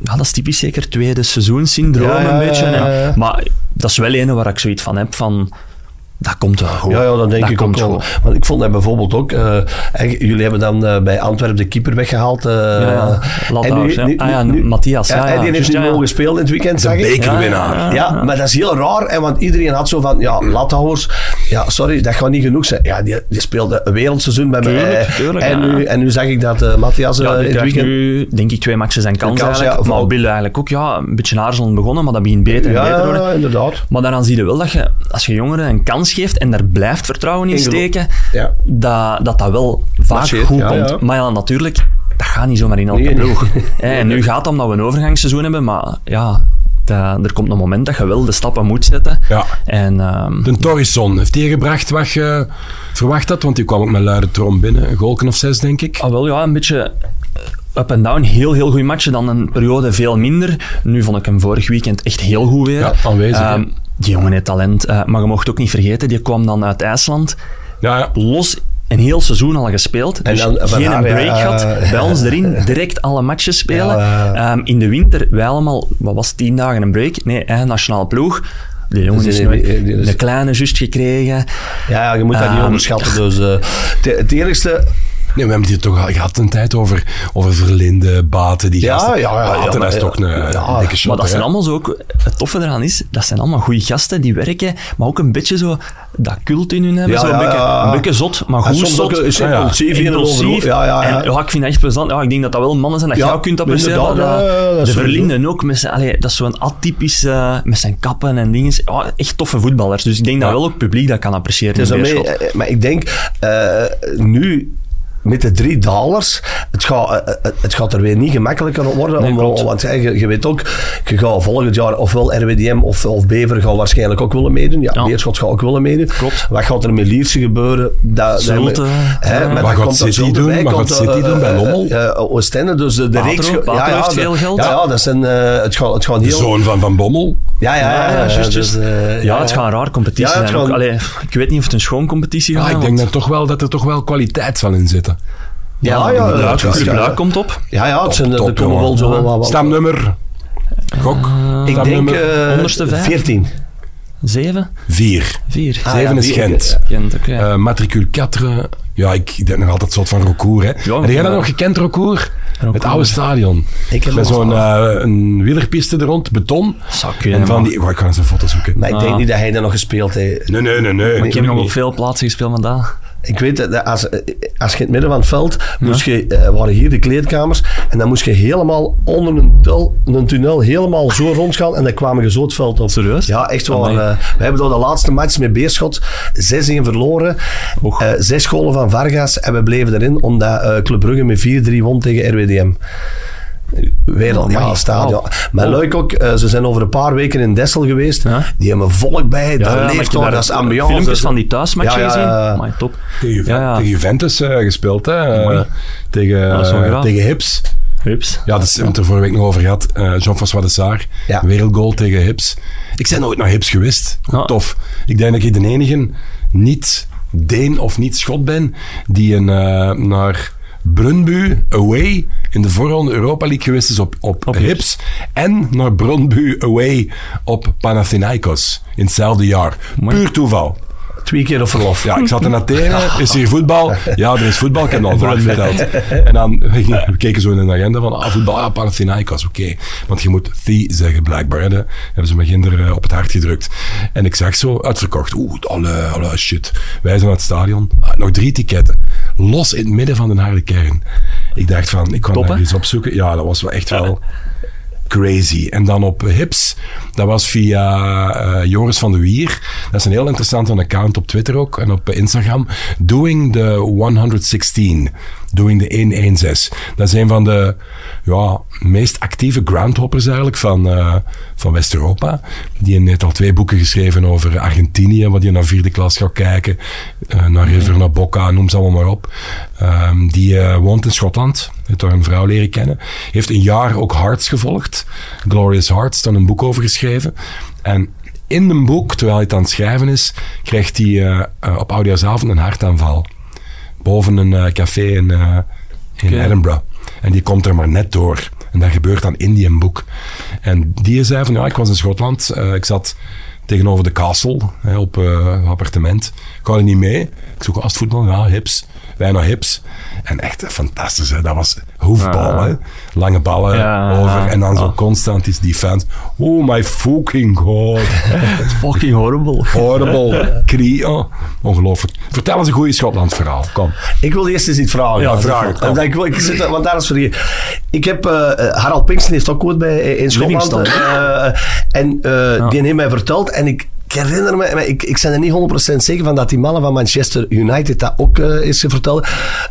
ja, dat is typisch zeker tweede seizoenssyndroom Ja, ja, een beetje. En- maar dat is wel een waar ik zoiets van heb van... Dat komt wel goed. Ja, ja, dat denk ik ook komt wel. Want ik vond dat bijvoorbeeld ook... eh, jullie hebben dan eh, bij Antwerpen de keeper weggehaald. eh, ja. Lathouws, en nu- ja. nu- Ah ja, nu- Matthias, ja, en ja, die heeft nu ja, ja. mogen spelen in het weekend, zag ik. bekerwinnaar. Ja, Ja, maar dat is heel raar, hè, want iedereen had zo van, ja, Lathouwers, ja, sorry, dat gaat niet genoeg zijn. Ja, die, die speelde een wereldseizoen bij mij. Tuurlijk, tuurlijk, en, ja. nu, en nu zag ik dat eh Matthias Ja, in het weekend... nu, denk ik, twee matches zijn kans, kans, eigenlijk. ja, maar Bill eigenlijk ook, ja, een beetje aarzelend begonnen, maar dat begint beter en ja, beter worden. ja, inderdaad. Maar daaraan zie je wel dat je, als je jongeren een kans geeft en daar blijft vertrouwen in steken, Ja. dat, dat dat wel vaak Marcheert, goed ja, komt. ja. Maar ja, natuurlijk, dat gaat niet zomaar in elke Nee, *laughs* En nu gaat het omdat we een overgangsseizoen hebben, maar ja, dat- er komt een moment dat je wel de stappen moet zetten. Ja. En ehm, De Torrisson, heeft hij gebracht wat je verwacht had? Want die kwam ook met luide trom binnen. Een golken of zes, denk ik. Ah, wel ja, een beetje up en down. Heel, heel goede matchen. Dan een periode veel minder. Nu vond ik hem vorig weekend echt heel goed weer. Ja, aanwezig, hè. Die jongen heeft talent. eh, maar je mocht ook niet vergeten, die kwam dan uit IJsland. Ja, ja. Los een heel seizoen al gespeeld. En Dus dan van geen haar, break ja, gehad. ja. *laughs* Bij ons erin direct alle matches spelen. Ja, Ehm, in de winter, wij allemaal, wat was het, tien dagen een break? Nee, eigen nationaal ploeg. De jongen Dus is een kleine just gekregen. Ja, je moet dat niet Ehm, onderschatten. Dus eh, het- het eerlijkste... Nee, we hebben het hier toch al gehad een tijd over, over Verlinde, Baten, die Ja, gasten. ja, ja, Baten, ja, maar is ja, toch een, ja. een dikke shot. Maar dat zijn allemaal zo ook... Het toffe eraan is, dat zijn allemaal goede gasten die werken, maar ook een beetje zo dat cult in hun hebben. Ja, zo een, ja, beetje, ja. een beetje zot, maar goed soms ook zot. Ah, ja. impulsief in en Impulsief. over- Ja, ja, ja. En ja, ik vind dat echt plezant. Ja, ik denk dat dat wel mannen zijn dat Ja, jij ook kunt appreciëren. Dat- dat is de. Verlinden ook. Met zijn, allee, dat is zo'n atypisch... eh, met zijn kappen en dingen. Ja, echt toffe voetballers. Dus ik denk dat wel ook het publiek dat kan appreciëren. Dus in daarmee, Beerschot. eh, maar ik denk, eh, nu met de drie dalers, het gaat, eh, eh, het gaat er weer niet gemakkelijker worden. Nee, om, want eh, je, je weet ook, je gaat volgend jaar ofwel RWDM of, of Bever gaan waarschijnlijk ook willen meedoen. Ja, Ja. Beerschot gaat ook willen meedoen. Klopt. Wat gaat er met Lierse gebeuren? Dat, Zulte, hè, ja. maar Wat dan gaat City doen? Wat gaat City eh, doen bij eh, Lommel? eh, Oostende, dus de, de Patro, reeks... Patro heeft de- veel geld. Ja, ja dat zijn, eh, het, gaat, het gaat De heel... zoon van Van Bommel. Ja, ja, ja. Ja, ja, juist, dus, eh, ja, het gaat een raar competitie Ja, zijn. gaat- Allee, ik weet niet of het een schoon competitie gaat Ah, ik zijn, denk want- dat, toch wel, dat er toch wel kwaliteit zal in zitten. Ja, ja, ja, ja, ja. Komt op. Ja, ja, het zijn, Top, er top, komen wel zo wel wat... Stamnummer. Gok. Ik denk eh Onderste vijf? 14. Zeven? Vier. Vier? Ah, Zeven ja, is vier. Gent. Gent, oké. Eh, matricule 4. Ja, ik, denk nog altijd een soort van recours. Hè. Ja, heb jij dat nog gekend, recours? Het oude stadion. Ik heb Met zo'n eh, een wielerpiste er rond, beton. Kunnen, En van maar- die... Oh, ik ga eens een foto zoeken. Maar ik denk Ah. niet dat hij dat nog gespeeld heeft. Nee, nee, nee. nee. Ik heb nog op veel plaatsen gespeeld vandaag. Ik weet, dat als, als je in het midden van het veld, moest je, eh, waren hier de kleedkamers, en dan moest je helemaal onder een, een tunnel helemaal zo rondgaan, en dan kwamen je zo het veld op. Serieus? Ja, echt wel. Eh, we hebben door de laatste match met Beerschot 6-1 verloren. Eh, zes golen van Vargas, en we bleven erin, omdat eh Club Brugge met 4-3 won tegen RWDM. Wereld, ja, Amai. stadion. Maar leuk ook, eh, ze zijn over een paar weken in Dessel geweest. Ja. Die hebben volk bij, Ja, daar ja, maar leeft daar dat is ambiance. Filmpjes van die thuismatchen Ja, ja, gezien. Amai, top. Tegen, Juve- Ja, ja. tegen Juventus eh, gespeeld, hè. eh, tegen, graaf. tegen Hips. Hups. Ja, dat is, we hebben het er vorige week nog over gehad. Eh, Jean-François de Saar, Ja. wereldgoal tegen Hips. Ik ben nooit naar Hips geweest. Ja. Tof. Ik denk dat ik de enige niet Deen of niet Schot ben die een, naar Brunbu away in de voorronde Europa League geweest is op, op, Op Hips. En naar Brunbu away op Panathinaikos in hetzelfde jaar. Mooi. Puur toeval. Twee keer op verlof. Ja, ik zat in Athene. *laughs* Is hier voetbal? Ja, er is voetbal. Ik heb het al vaak verteld. En dan we keken zo in de agenda van ah, voetbal, ja, Panathinaikos, oké. Want je moet the zeggen blijkbaar. Hè. Hebben ze me ginder op het hart gedrukt. En ik zag zo, uitverkocht. Oeh, alle, alle shit. Wij zijn naar het stadion. Ah, nog drie ticketten. Los in het midden van de harde kern. Ik dacht van, ik kan daar eens opzoeken. Ja, dat was wel echt wel crazy. En dan op Hips, dat was via eh, Joris van de Wier. Dat is een heel interessant account op Twitter ook en op Instagram. Doing the 116. Doing the 116. Dat is een van de ja, meest actieve groundhoppers eigenlijk van, eh, van West-Europa. Die heeft al twee boeken geschreven over Argentinië, wat je naar vierde klas gaat kijken. eh, naar River, naar Boca, noem ze allemaal maar op. Ehm, die eh, woont in Schotland. Heeft daar een vrouw leren kennen. Heeft een jaar ook Hearts gevolgd. Glorious Hearts, daar een boek over geschreven. En in een boek, terwijl hij het aan het schrijven is, krijgt hij eh, op oudejaarsavond een hartaanval. Boven een eh, café in, eh, in. Edinburgh. En die komt er maar net door. En dat gebeurt dan in die boek. En die zei van, ja, ik was in Schotland. eh, ik zat tegenover de castle, hè, op eh, appartement. Ik had er niet mee. Ik zoek als voetbal, ja, hips. Wij naar hips. En echt fantastisch, hè. dat was hoefbal, Ja. hè. Lange ballen Ja. over. En dan zo Ah. constant is die fans. Oh my fucking god. *laughs* Fucking horrible. Horrible. Crie, oh. Ongelooflijk. Vertel eens een goede Schotland verhaal. Kom. Ik wil eerst eens iets vragen. Ja, vraag het, kom. Want ik, wil- ik zit, want daar is vergeten. Ik heb eh, eh, Harald Pinksten heeft ook ooit bij in Schotland. Eh, en eh, die heeft mij verteld en ik. Ik herinner me, maar ik, ik ben er niet 100% zeker van dat die mannen van Manchester United dat ook eh, is verteld.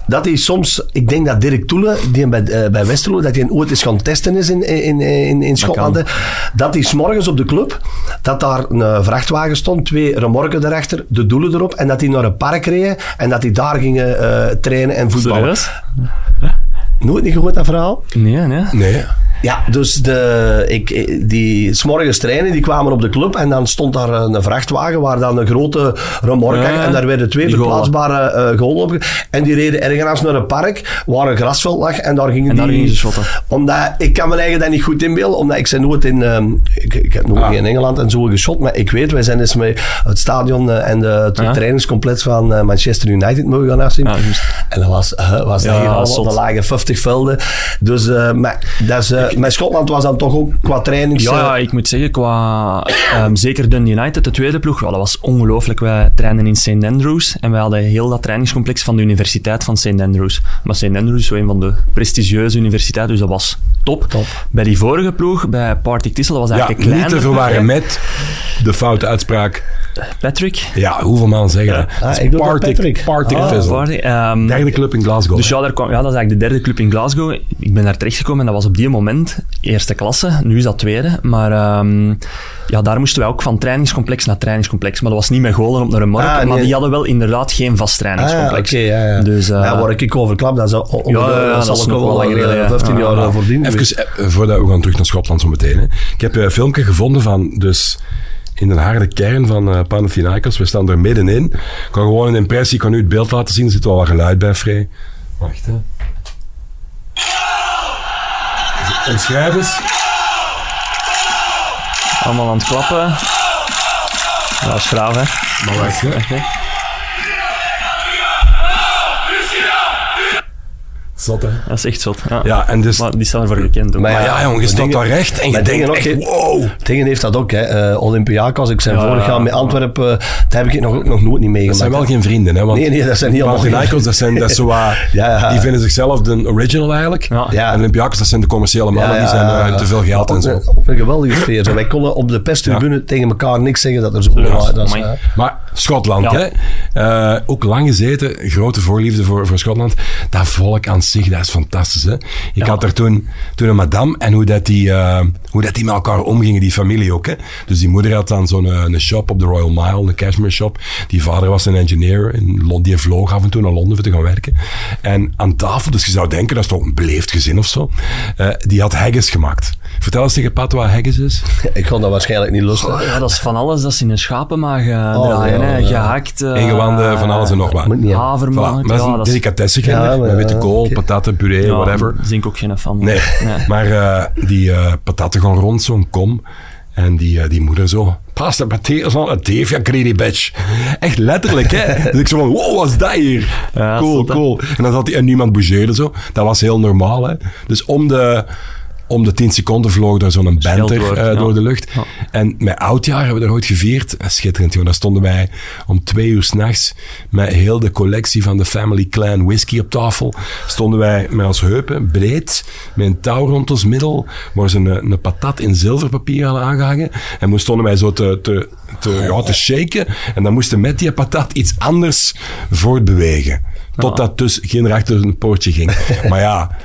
Dat hij soms, ik denk dat Dirk Toele, die bij, eh, bij Westerlo, dat hij ooit eens gaan testen is in, in, in, in Schotland. Dat hij s'morgens op de club, dat daar een eh, vrachtwagen stond, twee remorken erachter, de doelen erop, en dat die naar een park reden en dat die daar gingen trainen en voetballen. Serieus? Nooit niet gehoord dat verhaal? Nee, nee. Nee. Ja, dus de, ik, die s'morgens trainen, die kwamen op de club en dan stond daar een vrachtwagen waar dan een grote remorque Ja, en daar werden twee verplaatsbare eh golen op. En die reden ergens naar een park waar een grasveld lag en daar gingen En daar die... gingen ze shotten. Omdat, ik kan me eigen dat niet goed inbeelden, omdat ik ben nooit in... ehm, ik, ik heb nooit Ah. in Engeland en zo geschot, maar ik weet, wij zijn eens met het stadion eh, en de, het Ja. trainingscomplex van eh, Manchester United mogen gaan afzien. Ja, juist. En dat was, eh, was Ja, hier er lagen 50 velden. Dus, eh, maar, dat is, eh, maar Schotland was dan toch ook qua trainings... Ja, eh, ja, ik moet zeggen, qua ehm, zeker Dun United, de tweede ploeg, ja, dat was ongelooflijk. Wij trainden in St. Andrews en wij hadden heel dat trainingscomplex van de Universiteit van St. Andrews. Maar St. Andrews is een van de prestigieuze universiteiten, dus dat was top. Top. Bij die vorige ploeg, bij Partick Tissel, dat was Ja, eigenlijk een niet te kleiner verwarren ploeg, met de foute uitspraak. Patrick. Ja, hoeveel maanden zeggen dat? Ah, ik doe dat Partick, Patrick. Partick Ah, Thistle. Party, ehm, Derde club in Glasgow. Dus ja, daar kwam, ja, dat is eigenlijk de derde club in Glasgow. Ik ben daar terechtgekomen en dat was op die moment eerste klasse. Nu is dat tweede. Maar ehm, ja, daar moesten wij ook van trainingscomplex naar trainingscomplex. Maar dat was niet met golen op naar een markt. Ah, nee. Maar die hadden wel inderdaad geen vast Ah, ja, trainingscomplex. oké, ja, ja. Dus, eh, ja, waar ik over klap, dat, is al, Ja, ja, ja, dat is nog wel wel lang eh, geleden, ja. 15 jaar Ah, eh, voordien. Even, eh, voordat we gaan terug naar Schotland zo meteen. Hè. Ik heb eh, een filmpje gevonden van dus in de harde kern van eh Panathinaikos. We staan er middenin. Ik kan gewoon een impressie, ik kan u het beeld laten zien. Er zit wel wat geluid bij, Frey. Wacht, hè. Omschrijf eens. Allemaal aan het klappen. Dat is graaf, hè. Maar wacht, hè. Zot, hè? Dat is echt zot. Ja. Ja, en dus... Maar die staan ervoor gekend ook. Maar Maar ja, jongen, je staat daar recht en je denkt echt, wow. Dingen heeft dat ook, hè. Eh, Olympiakos, ik zijn Ja, vorig jaar met. Antwerpen, eh, dat heb ik nog, nog nooit niet meegemaakt. Dat zijn wel hè. geen vrienden, hè? Want Nee, nee, dat zijn niet allemaal Panathinaikos, dat zijn dat is zo *laughs* ja. Die vinden zichzelf de original eigenlijk. Ja. Ja. En Olympiakos, dat zijn de commerciële mannen, die zijn eh, te veel geld en zo. een- geweldige sfeer. Wij konden op de perstribune tegen elkaar niks zeggen dat er zo eh, Maar Schotland, hè? Eh, ook lang gezeten, grote voorliefde voor, voor Schotland. Dat volk aan zich, dat is fantastisch. Hè? Ik had er toen, toen een madame en hoe dat, die, eh, hoe dat die met elkaar omgingen, die familie ook. Hè? Dus die moeder had dan zo'n eh, een shop op de Royal Mile, een cashmere shop. Die vader was een engineer, in Londen, die vloog af en toe naar Londen voor te gaan werken. En aan tafel, dus je zou denken, dat is toch een beleefd gezin of zo. Eh, die had haggis gemaakt. Vertel eens tegen Pat wat haggis is. *laughs* ik kon dat waarschijnlijk niet lusten. Ja, dat is van alles dat ze in een schapenmaag uh, Oh, draaien. ja. Gehakt. eh, Ingewanden, van alles en nog wat. Moet niet, hè. Voilà, maar dat is ja, een dat is- delicatesse, Ja, met witte kool, oké. patatten, puree, ja, whatever. Daar ik ook geen fan van. Nee, Nee. maar eh, die eh, patatten gaan rond zo'n kom. En die, die moeder zo, pas de potatoes on a Davia greedy bitch. Echt letterlijk, hè. *laughs* Dus ik zo van, wow, wat is dat hier? Ja, cool, cool. En dan zat hij, en niemand bougeerde zo. Dat was heel normaal, hè. Dus om de... Om de 10 seconden vloog daar zo'n banter eh, ja. door de lucht. Ja. En met oudjaar hebben we daar ooit gevierd. Eh, Schitterend, joh. Daar stonden wij om twee uur s'nachts met heel de collectie van de Family Clan whisky op tafel. Stonden wij met ons heupen breed, met een touw rond ons middel, waar ze een, een patat in zilverpapier hadden aangehangen. En toen stonden wij zo te, te, te, ja, te shaken. En dan moesten met die patat iets anders voortbewegen. Totdat dus geen achter een poortje ging. maar ja,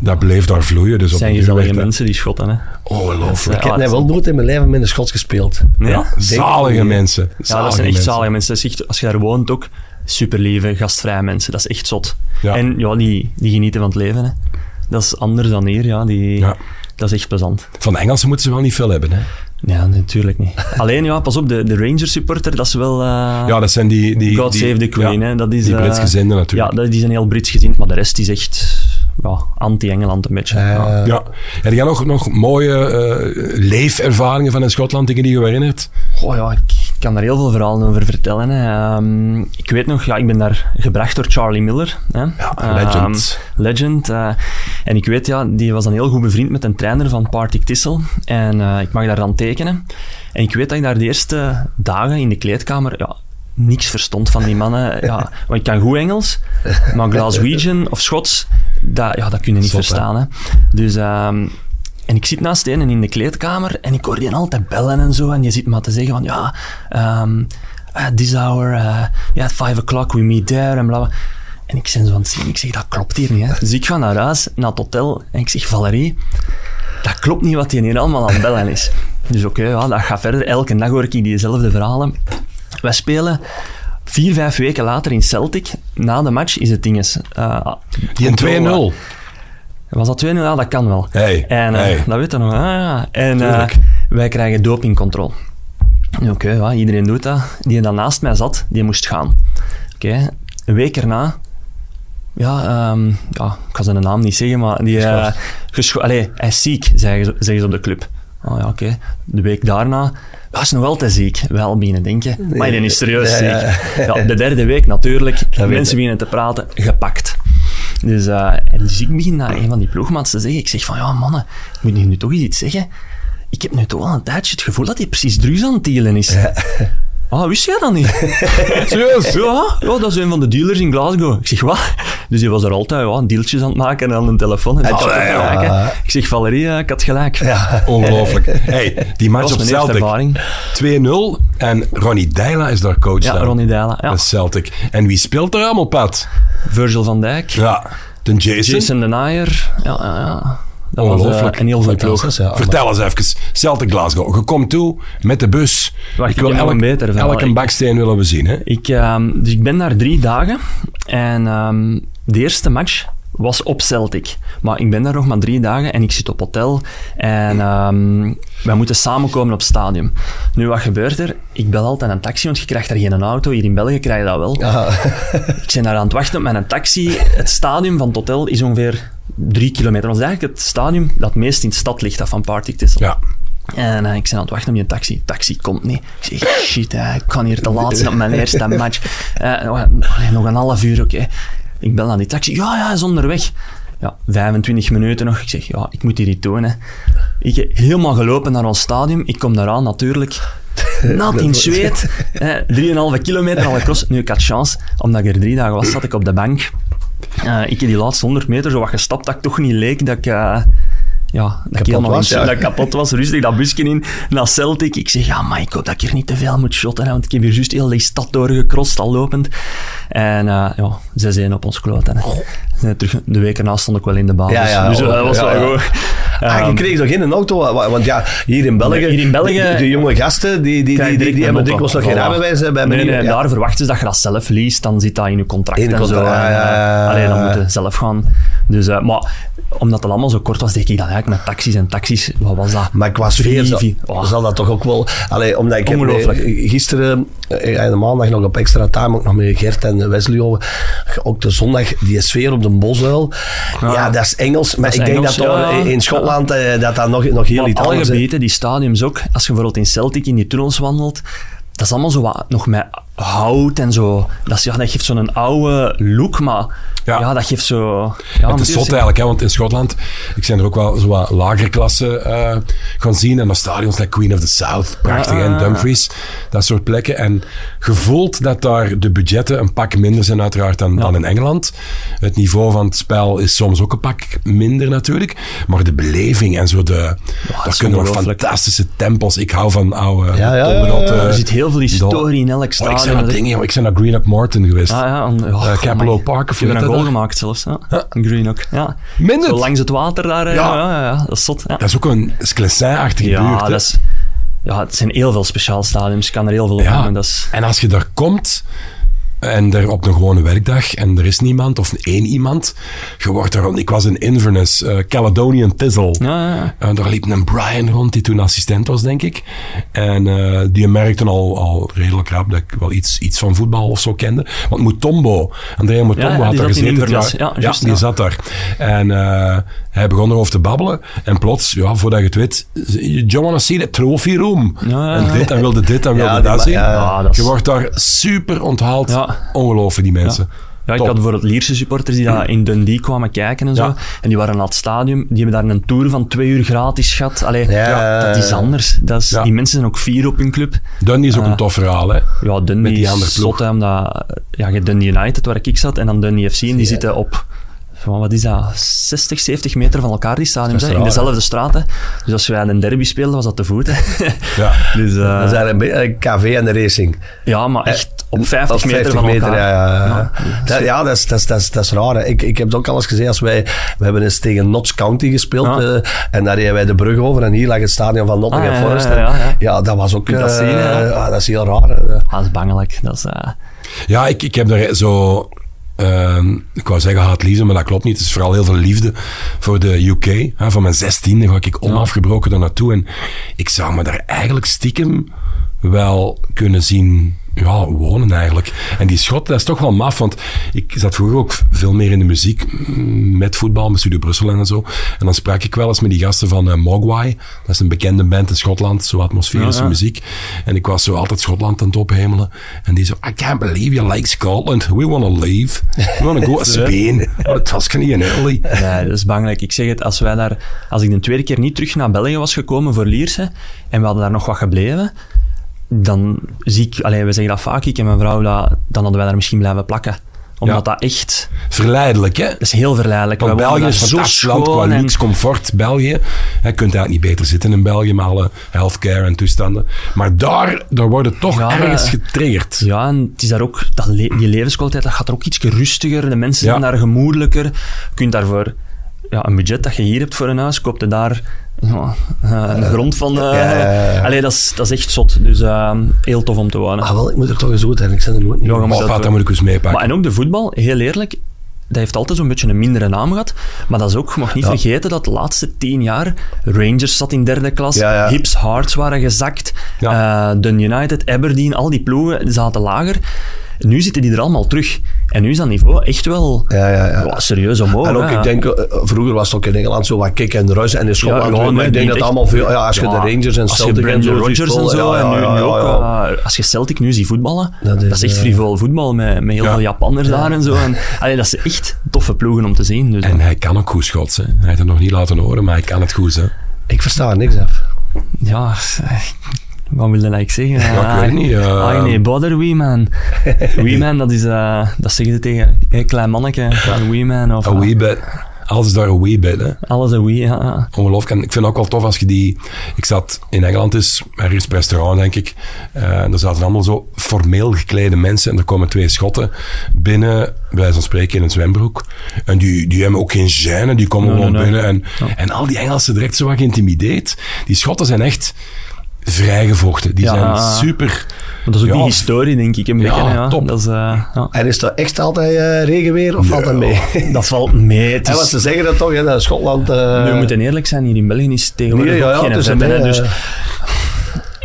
dat bleef daar vloeien. Dus op zijn gezellige dat mensen, die schotten. Hè. Ongelooflijk. Ik heb Ja, net wel nooit in mijn leven met een Schots gespeeld. Nee? Ja, Ja, zalige mensen. dat Zalige zijn echt mensen. zalige mensen. Dat is echt, als je daar woont ook, super lieve, gastvrije mensen. Dat is echt zot. Ja. En ja, die, die genieten van het leven. Hè. Dat is anders dan hier. Ja. Die, Ja. Dat is echt plezant. Van de Engelsen moeten ze wel niet veel hebben. Hè? Ja, natuurlijk niet. *laughs* Alleen, ja, pas op, de, de Rangers supporter, dat is wel... eh, Ja, dat zijn die... die God die, save the Queen, ja, hè. Dat is, die eh, Brits gezinde natuurlijk. Ja, dat- die zijn heel Brits gezind, maar de rest is echt ja, anti-Engeland een beetje. ja. Ja. Heb jij nog, nog mooie eh, leefervaringen van in Schotland, dingen die je herinnert? Goh, ja, ik kan daar heel veel verhalen over vertellen. Hè. Ehm, ik weet nog, ja, ik ben daar gebracht door Charlie Miller. Hè. Ja, legend. Ehm, legend. eh, en ik weet, ja, die was dan heel goed bevriend met een trainer van Partick Tissel. En eh, ik mag daar dan tekenen. En ik weet dat ik daar de eerste dagen in de kleedkamer... Ja, niks verstond van die mannen. *laughs* Ja, want ik kan goed Engels, maar Glaswegian of Schots, dat, ja, dat kun je niet verstaan. Hè. Dus... ehm, en ik zit naast een in de kleedkamer en ik hoor die altijd bellen en zo. En die zit maar te zeggen van, ja, um, uh, this hour, uh, yeah, at five o'clock we meet there en bla bla. En ik ben zo aan het zien, ik zeg, dat klopt hier niet. Hè. Dus ik ga naar huis, naar het hotel, en ik zeg, Valerie, dat klopt niet wat die hier allemaal aan het bellen is. Dus oké, ja, dat gaat verder. Elke dag hoor ik diezelfde verhalen. Wij spelen vier, vijf weken later in Celtic. Na de match is het dinges. Uh, Die een 2-0. was dat 2-0? Ja, dat kan wel. Hey, en uh, hey. dat weet je nog. Ah, ja. En uh, Tuurlijk. wij krijgen dopingcontrole. Oké, ja, iedereen doet dat. Die dan naast mij zat, die moest gaan. Oké, een week erna... Ja, um, ja, ik ga zijn naam niet zeggen, maar die... Uh, Allee, hij is ziek, zeggen ze, zeggen ze op de club. Oh ja, oké. De week daarna... Hij is nog altijd ziek. Wel beginnen denken. Nee, maar die is serieus ziek. Ja. ja. de derde week natuurlijk. Dat mensen beginnen te praten. Gepakt. Dus, uh, en dus ik begin naar een van die ploegmaats te zeggen. Ik zeg van, ja mannen, ik moet nu toch iets zeggen. Ik heb nu toch al een tijdje het gevoel dat hij precies drugs aan het is. Ah, wist jij dat niet? *laughs* Serieus? Ja, ja, dat is een van de dealers in Glasgow. Ik zeg, wat? Dus hij was er altijd ja, deeltjes aan het maken en aan een telefoon. En ah, ik, ja, ja. ik zeg, Valerie, ik had gelijk. Ja. Ongelooflijk. Hey, die match op Celtic. 2-0 en Ronnie Deila is daar coach Ja, dan. Ronnie Deila. Ja. Dat is Celtic. En wie speelt er allemaal, Pat? Virgil van Dijk. Ja, de Jason. Jason de Naaier. Ja, ja, ja. Dat Ongelooflijk. was uh, een heel veel ploeg. Ja, Vertel eens even. Celtic Glasgow. Je komt toe met de bus. Wacht, ik wil elk, een beter elke baksteen willen we zien. Hè? Ik, um, dus ik ben daar drie dagen en um, de eerste match was op Celtic. Maar ik ben daar nog maar drie dagen en ik zit op hotel en um, wij moeten samenkomen op het stadion. Nu, wat gebeurt er? Ik bel altijd een taxi, want je krijgt daar geen auto. Hier in België krijg je dat wel. Ah. ik ben daar aan het wachten met een taxi. Het stadion van het hotel is ongeveer drie kilometer. Dat is eigenlijk het stadion dat meest in de stad ligt, dat van Partick Tissel. Ja. En uh, ik ben aan het wachten op die taxi. taxi komt niet. Ik zeg, shit, uh, ik kan hier te laat zijn op mijn eerste match. Uh, nog een half uur, oké. Okay. Ik bel naar die taxi. Ja, ja, hij is onderweg. Ja, 25 minuten nog. Ik zeg, ja, ik moet hier iets doen. Hè. Ik heb helemaal gelopen naar ons stadion. Ik kom daaraan natuurlijk. Nat in zweet. hè, 3,5 kilometer al cross. Nu, ik had chance. Omdat ik er drie dagen was, zat ik op de bank. Eh, ik heb die laatste 100 meter zo wat gestapt dat ik toch niet leek dat ik... eh, ja, dat ik helemaal was, in- ja. dat ik kapot was. Rustig dat busje in naar Celtic. Ik zeg, ja, maar ik hoop dat ik hier niet te veel moet shotten. hè, Want ik heb hier juist heel die stad doorgecrossed, al lopend. En eh, ja, 6-1 op ons hè. Terug, de week erna stond ik wel in de basis. Ja, ja, dus oh, dat was ja, wel goed. Ah, je Ehm, kreeg toch geen auto? wa- wa- Want ja, hier in België, Hier in België- de, de jonge gasten, die, die, die, die, hebben dikwijls nog geen rijbewijs bij Nee, nee, ja. daar verwachten ze dat je dat zelf leest, dan zit dat in je contract In en zo. contract, En, ja, ja, eh, ja. allee, dan moet je zelf gaan. Dus, eh, maar omdat het allemaal zo kort was, deed ik dat eigenlijk met taxis en taxis. Wat was dat? Maar qua sfeer zal, oh. zal dat toch ook wel... Allee, omdat ik heb Ongelooflijk. eh, gisteren, en de maandag nog op extra time, ook nog met Gert en Wesley over, ook de zondag, die sfeer op de Bosuil. Ja, dat is Engels. Maar ik denk dat ja. in Schotland eh, dat dat nog, nog heel iets anders is. gebieden, die stadiums ook, als je bijvoorbeeld in Celtic in die tunnels wandelt, dat is allemaal zo wat, nog met hout en zo. Dat, is, ja, dat geeft zo'n oude look, maar ja. Ja. dat geeft zo... Ja, het is zot eigenlijk, hè, want in Schotland, ik zijn er ook wel zo wat lagerklassen eh gaan zien. En dan stadions like Queen of the South, prachtig, Ja, en ah, Dumfries, dat soort plekken. En gevoeld dat daar de budgetten een pak minder zijn uiteraard dan, dan in Engeland. Het niveau van het spel is soms ook een pak minder natuurlijk. Maar de beleving en zo, de, daar kunnen nog fantastische tempels. Ik hou van oude Ja, ja, tolrotte- ja, ja. Er zit heel veel historie in elk Oh, stadion. Zijn Dat- dingen, joh. ik ben naar Greenock Morton geweest. Ah, ja, en, oh, Eh, Capello. Park, of Je hebt een goal gemaakt zelfs. Ja. Greenock. Ja. Minder. Zo langs het water daar. hè. Ja. Ja, ja, dat is zot. Ja, Dat is ook een Sclessin-achtige ja, buurt. dat is, ja, het zijn heel veel speciaal stadiums. Ik kan er heel veel op Ja. noemen. Dat is, En als je daar komt en er op een gewone werkdag en er is niemand of één iemand, je wordt er rond. Ik was in Inverness, eh, Caledonian Thistle. ja, ja. En daar liep een Brian rond, die toen assistent was, denk ik. En eh, die merkte al, al redelijk rap dat ik wel iets, iets van voetbal of zo kende. Want Mutombo, Andrea Mutombo Ja, had in gezeten. Ja, die zat daar. En eh, hij begon erover te babbelen. En plots, ja, voordat je het weet, want to see the trophy room. Ja, En dit, en wilde dit, en wilde dat zien. ja, ja, dat is- Je wordt daar super onthaald. Ja. Ongelooflijk, die mensen. Ja, ik Top. had bijvoorbeeld Lierse supporters die daar in Dundee kwamen kijken en zo. Ja. En die waren naar het stadium. Die hebben daar een tour van twee uur gratis gehad. Allee, Ja. dat is anders. Dat is, Ja. Die mensen zijn ook fier op hun club. Dundee is ook Ah. een tof verhaal, hè. Ja, Dundee Met die is zot, hè, omdat... Ja, je hebt Dundee United, waar ik zat, en dan Dundee FC. En die zitten op... van, Wat is dat? 60, 70 meter van elkaar, die is in dezelfde straten. Dus als wij een derby speelden, was dat te voet. Ja. *laughs* dus, eh, Dat is eigenlijk een beetje een KV en de racing. ja, maar echt op 50 Op meter 50 van meter, elkaar. ja. Ja, Ja. Dat, ja dat, is, dat, is, dat, is, dat is raar. hè. Ik, ik heb het ook al eens gezien. Als wij, we hebben eens tegen Notts County gespeeld. Ja. eh, en daar reden wij de brug over. En hier lag het stadion van Nottingham Ah, ja, Forest. ja, En ja, ja. ja, dat was ook... Je dat eh, is heel raar. Ah, dat is bangelijk. Dat is... eh, Ja, ik, ik heb daar zo... ehm, ik wou zeggen haat liefde, maar dat klopt niet. Het is vooral heel veel liefde voor de UK. Hè. Van mijn zestiende ga ik onafgebroken daar naartoe. En ik zou me daar eigenlijk stiekem wel kunnen zien ja, wonen eigenlijk. En die schot, dat is toch wel maf, want ik zat vroeger ook veel meer in de muziek mm, met voetbal, met Studio Brussel en zo. En dan sprak ik wel eens met die gasten van eh, Mogwai. Dat is een bekende band in Schotland, zo atmosferische Ja, ja. muziek. En ik was zo altijd Schotland aan het ophemelen. En die zo, I can't believe you like Scotland. We want to leave. We want *laughs* to go to Spain. Was niet in Italy. Nee, dat is bangelijk. Ik zeg het, als wij daar, als ik de tweede keer niet terug naar België was gekomen voor Lierse en we hadden daar nog wat gebleven, dan zie ik, alleen we zeggen dat vaak, ik en mijn vrouw, dat, dan hadden wij daar misschien blijven plakken. Omdat Ja. dat echt, Verleidelijk, hè? dat is heel verleidelijk. Want België is een zo fantastisch land qua en- luxe, comfort. België. Je kunt eigenlijk niet beter zitten in België met alle healthcare en toestanden. Maar daar, daar wordt het toch Ja, ergens getriggerd. Ja, en het is daar ook, dat le- die levenskwaliteit, dat gaat er ook iets rustiger. De mensen Ja. zijn daar gemoedelijker. Je kunt daarvoor, ja, een budget dat je hier hebt voor een huis, koopt je daar ja, eh, een grond van. eh ja, ja, ja. Allee, dat is, dat is echt zot. Dus eh, heel tof om te wonen. Ah, wel, ik moet er toch eens goed zijn. Ik ben er nooit niet. Ja, moet Oh, dat moet ik eens meepakken. Maar en ook de voetbal, heel eerlijk, dat heeft altijd zo'n beetje een mindere naam gehad. Maar dat is ook, je mag niet Ja. vergeten dat de laatste tien jaar Rangers zat in derde klas, Ja, ja. Hips Hearts waren gezakt, Ja. eh, Dun United, Aberdeen, al die ploegen zaten lager. Nu zitten die er allemaal terug. En nu is dat niveau echt wel Ja, ja, ja. serieus omhoog. En ook, ik denk, eh, vroeger was het ook in Engeland zo wat kick en ruis. En in Schotland, maar nee, ik denk dat echt. allemaal veel... Ja, als je de Rangers en Celtic en zo Rodgers en zo, en nu, ook, eh, als je Celtic nu ziet voetballen, Dat dat is, is, echt eh, frivol voetbal met, met heel Ja. veel Japanners daar en zo. En, allee, dat zijn echt toffe ploegen om te zien. Dus, En hij kan ook goed schots. Hè. Hij heeft het nog niet laten horen, maar hij kan het goed. Hè. Ik versta er niks af. ja, wat wil je eigenlijk zeggen? Ja, ik weet niet, eh. Ah, nee, bother wee man. *laughs* wee man, dat is, eh, dat zeggen ze tegen een klein manneke, een wee man. Of, A wee bit. Alles is daar een wee bit. Hè. Alles een wee, ja. Ongelooflijk. En ik vind het ook wel tof als je die... Ik zat in Engeland eens, ergens per restaurant, denk ik. Eh, en er zaten allemaal zo formeel geklede mensen. En er komen twee schotten binnen, bij wijze van spreken, in een zwembroek. En die, die hebben ook geen gêne. Die komen gewoon binnen. En, en al die Engelsen direct zo wat geïntimideerd. Die schotten zijn echt vrijgevochten. Die Ja. zijn super... Want dat is ook Ja. die historie, denk ik, een Ja, beetje. Ja. top. Dat, is, eh, ja. En is dat echt altijd eh, regenweer of valt dat mee? *laughs* dat valt mee. Het ze zeggen dat toch, hè, dat Schotland... eh, Nu, we moeten eerlijk zijn, hier in België is tegenwoordig Nee, ja, ook ja, geen Dus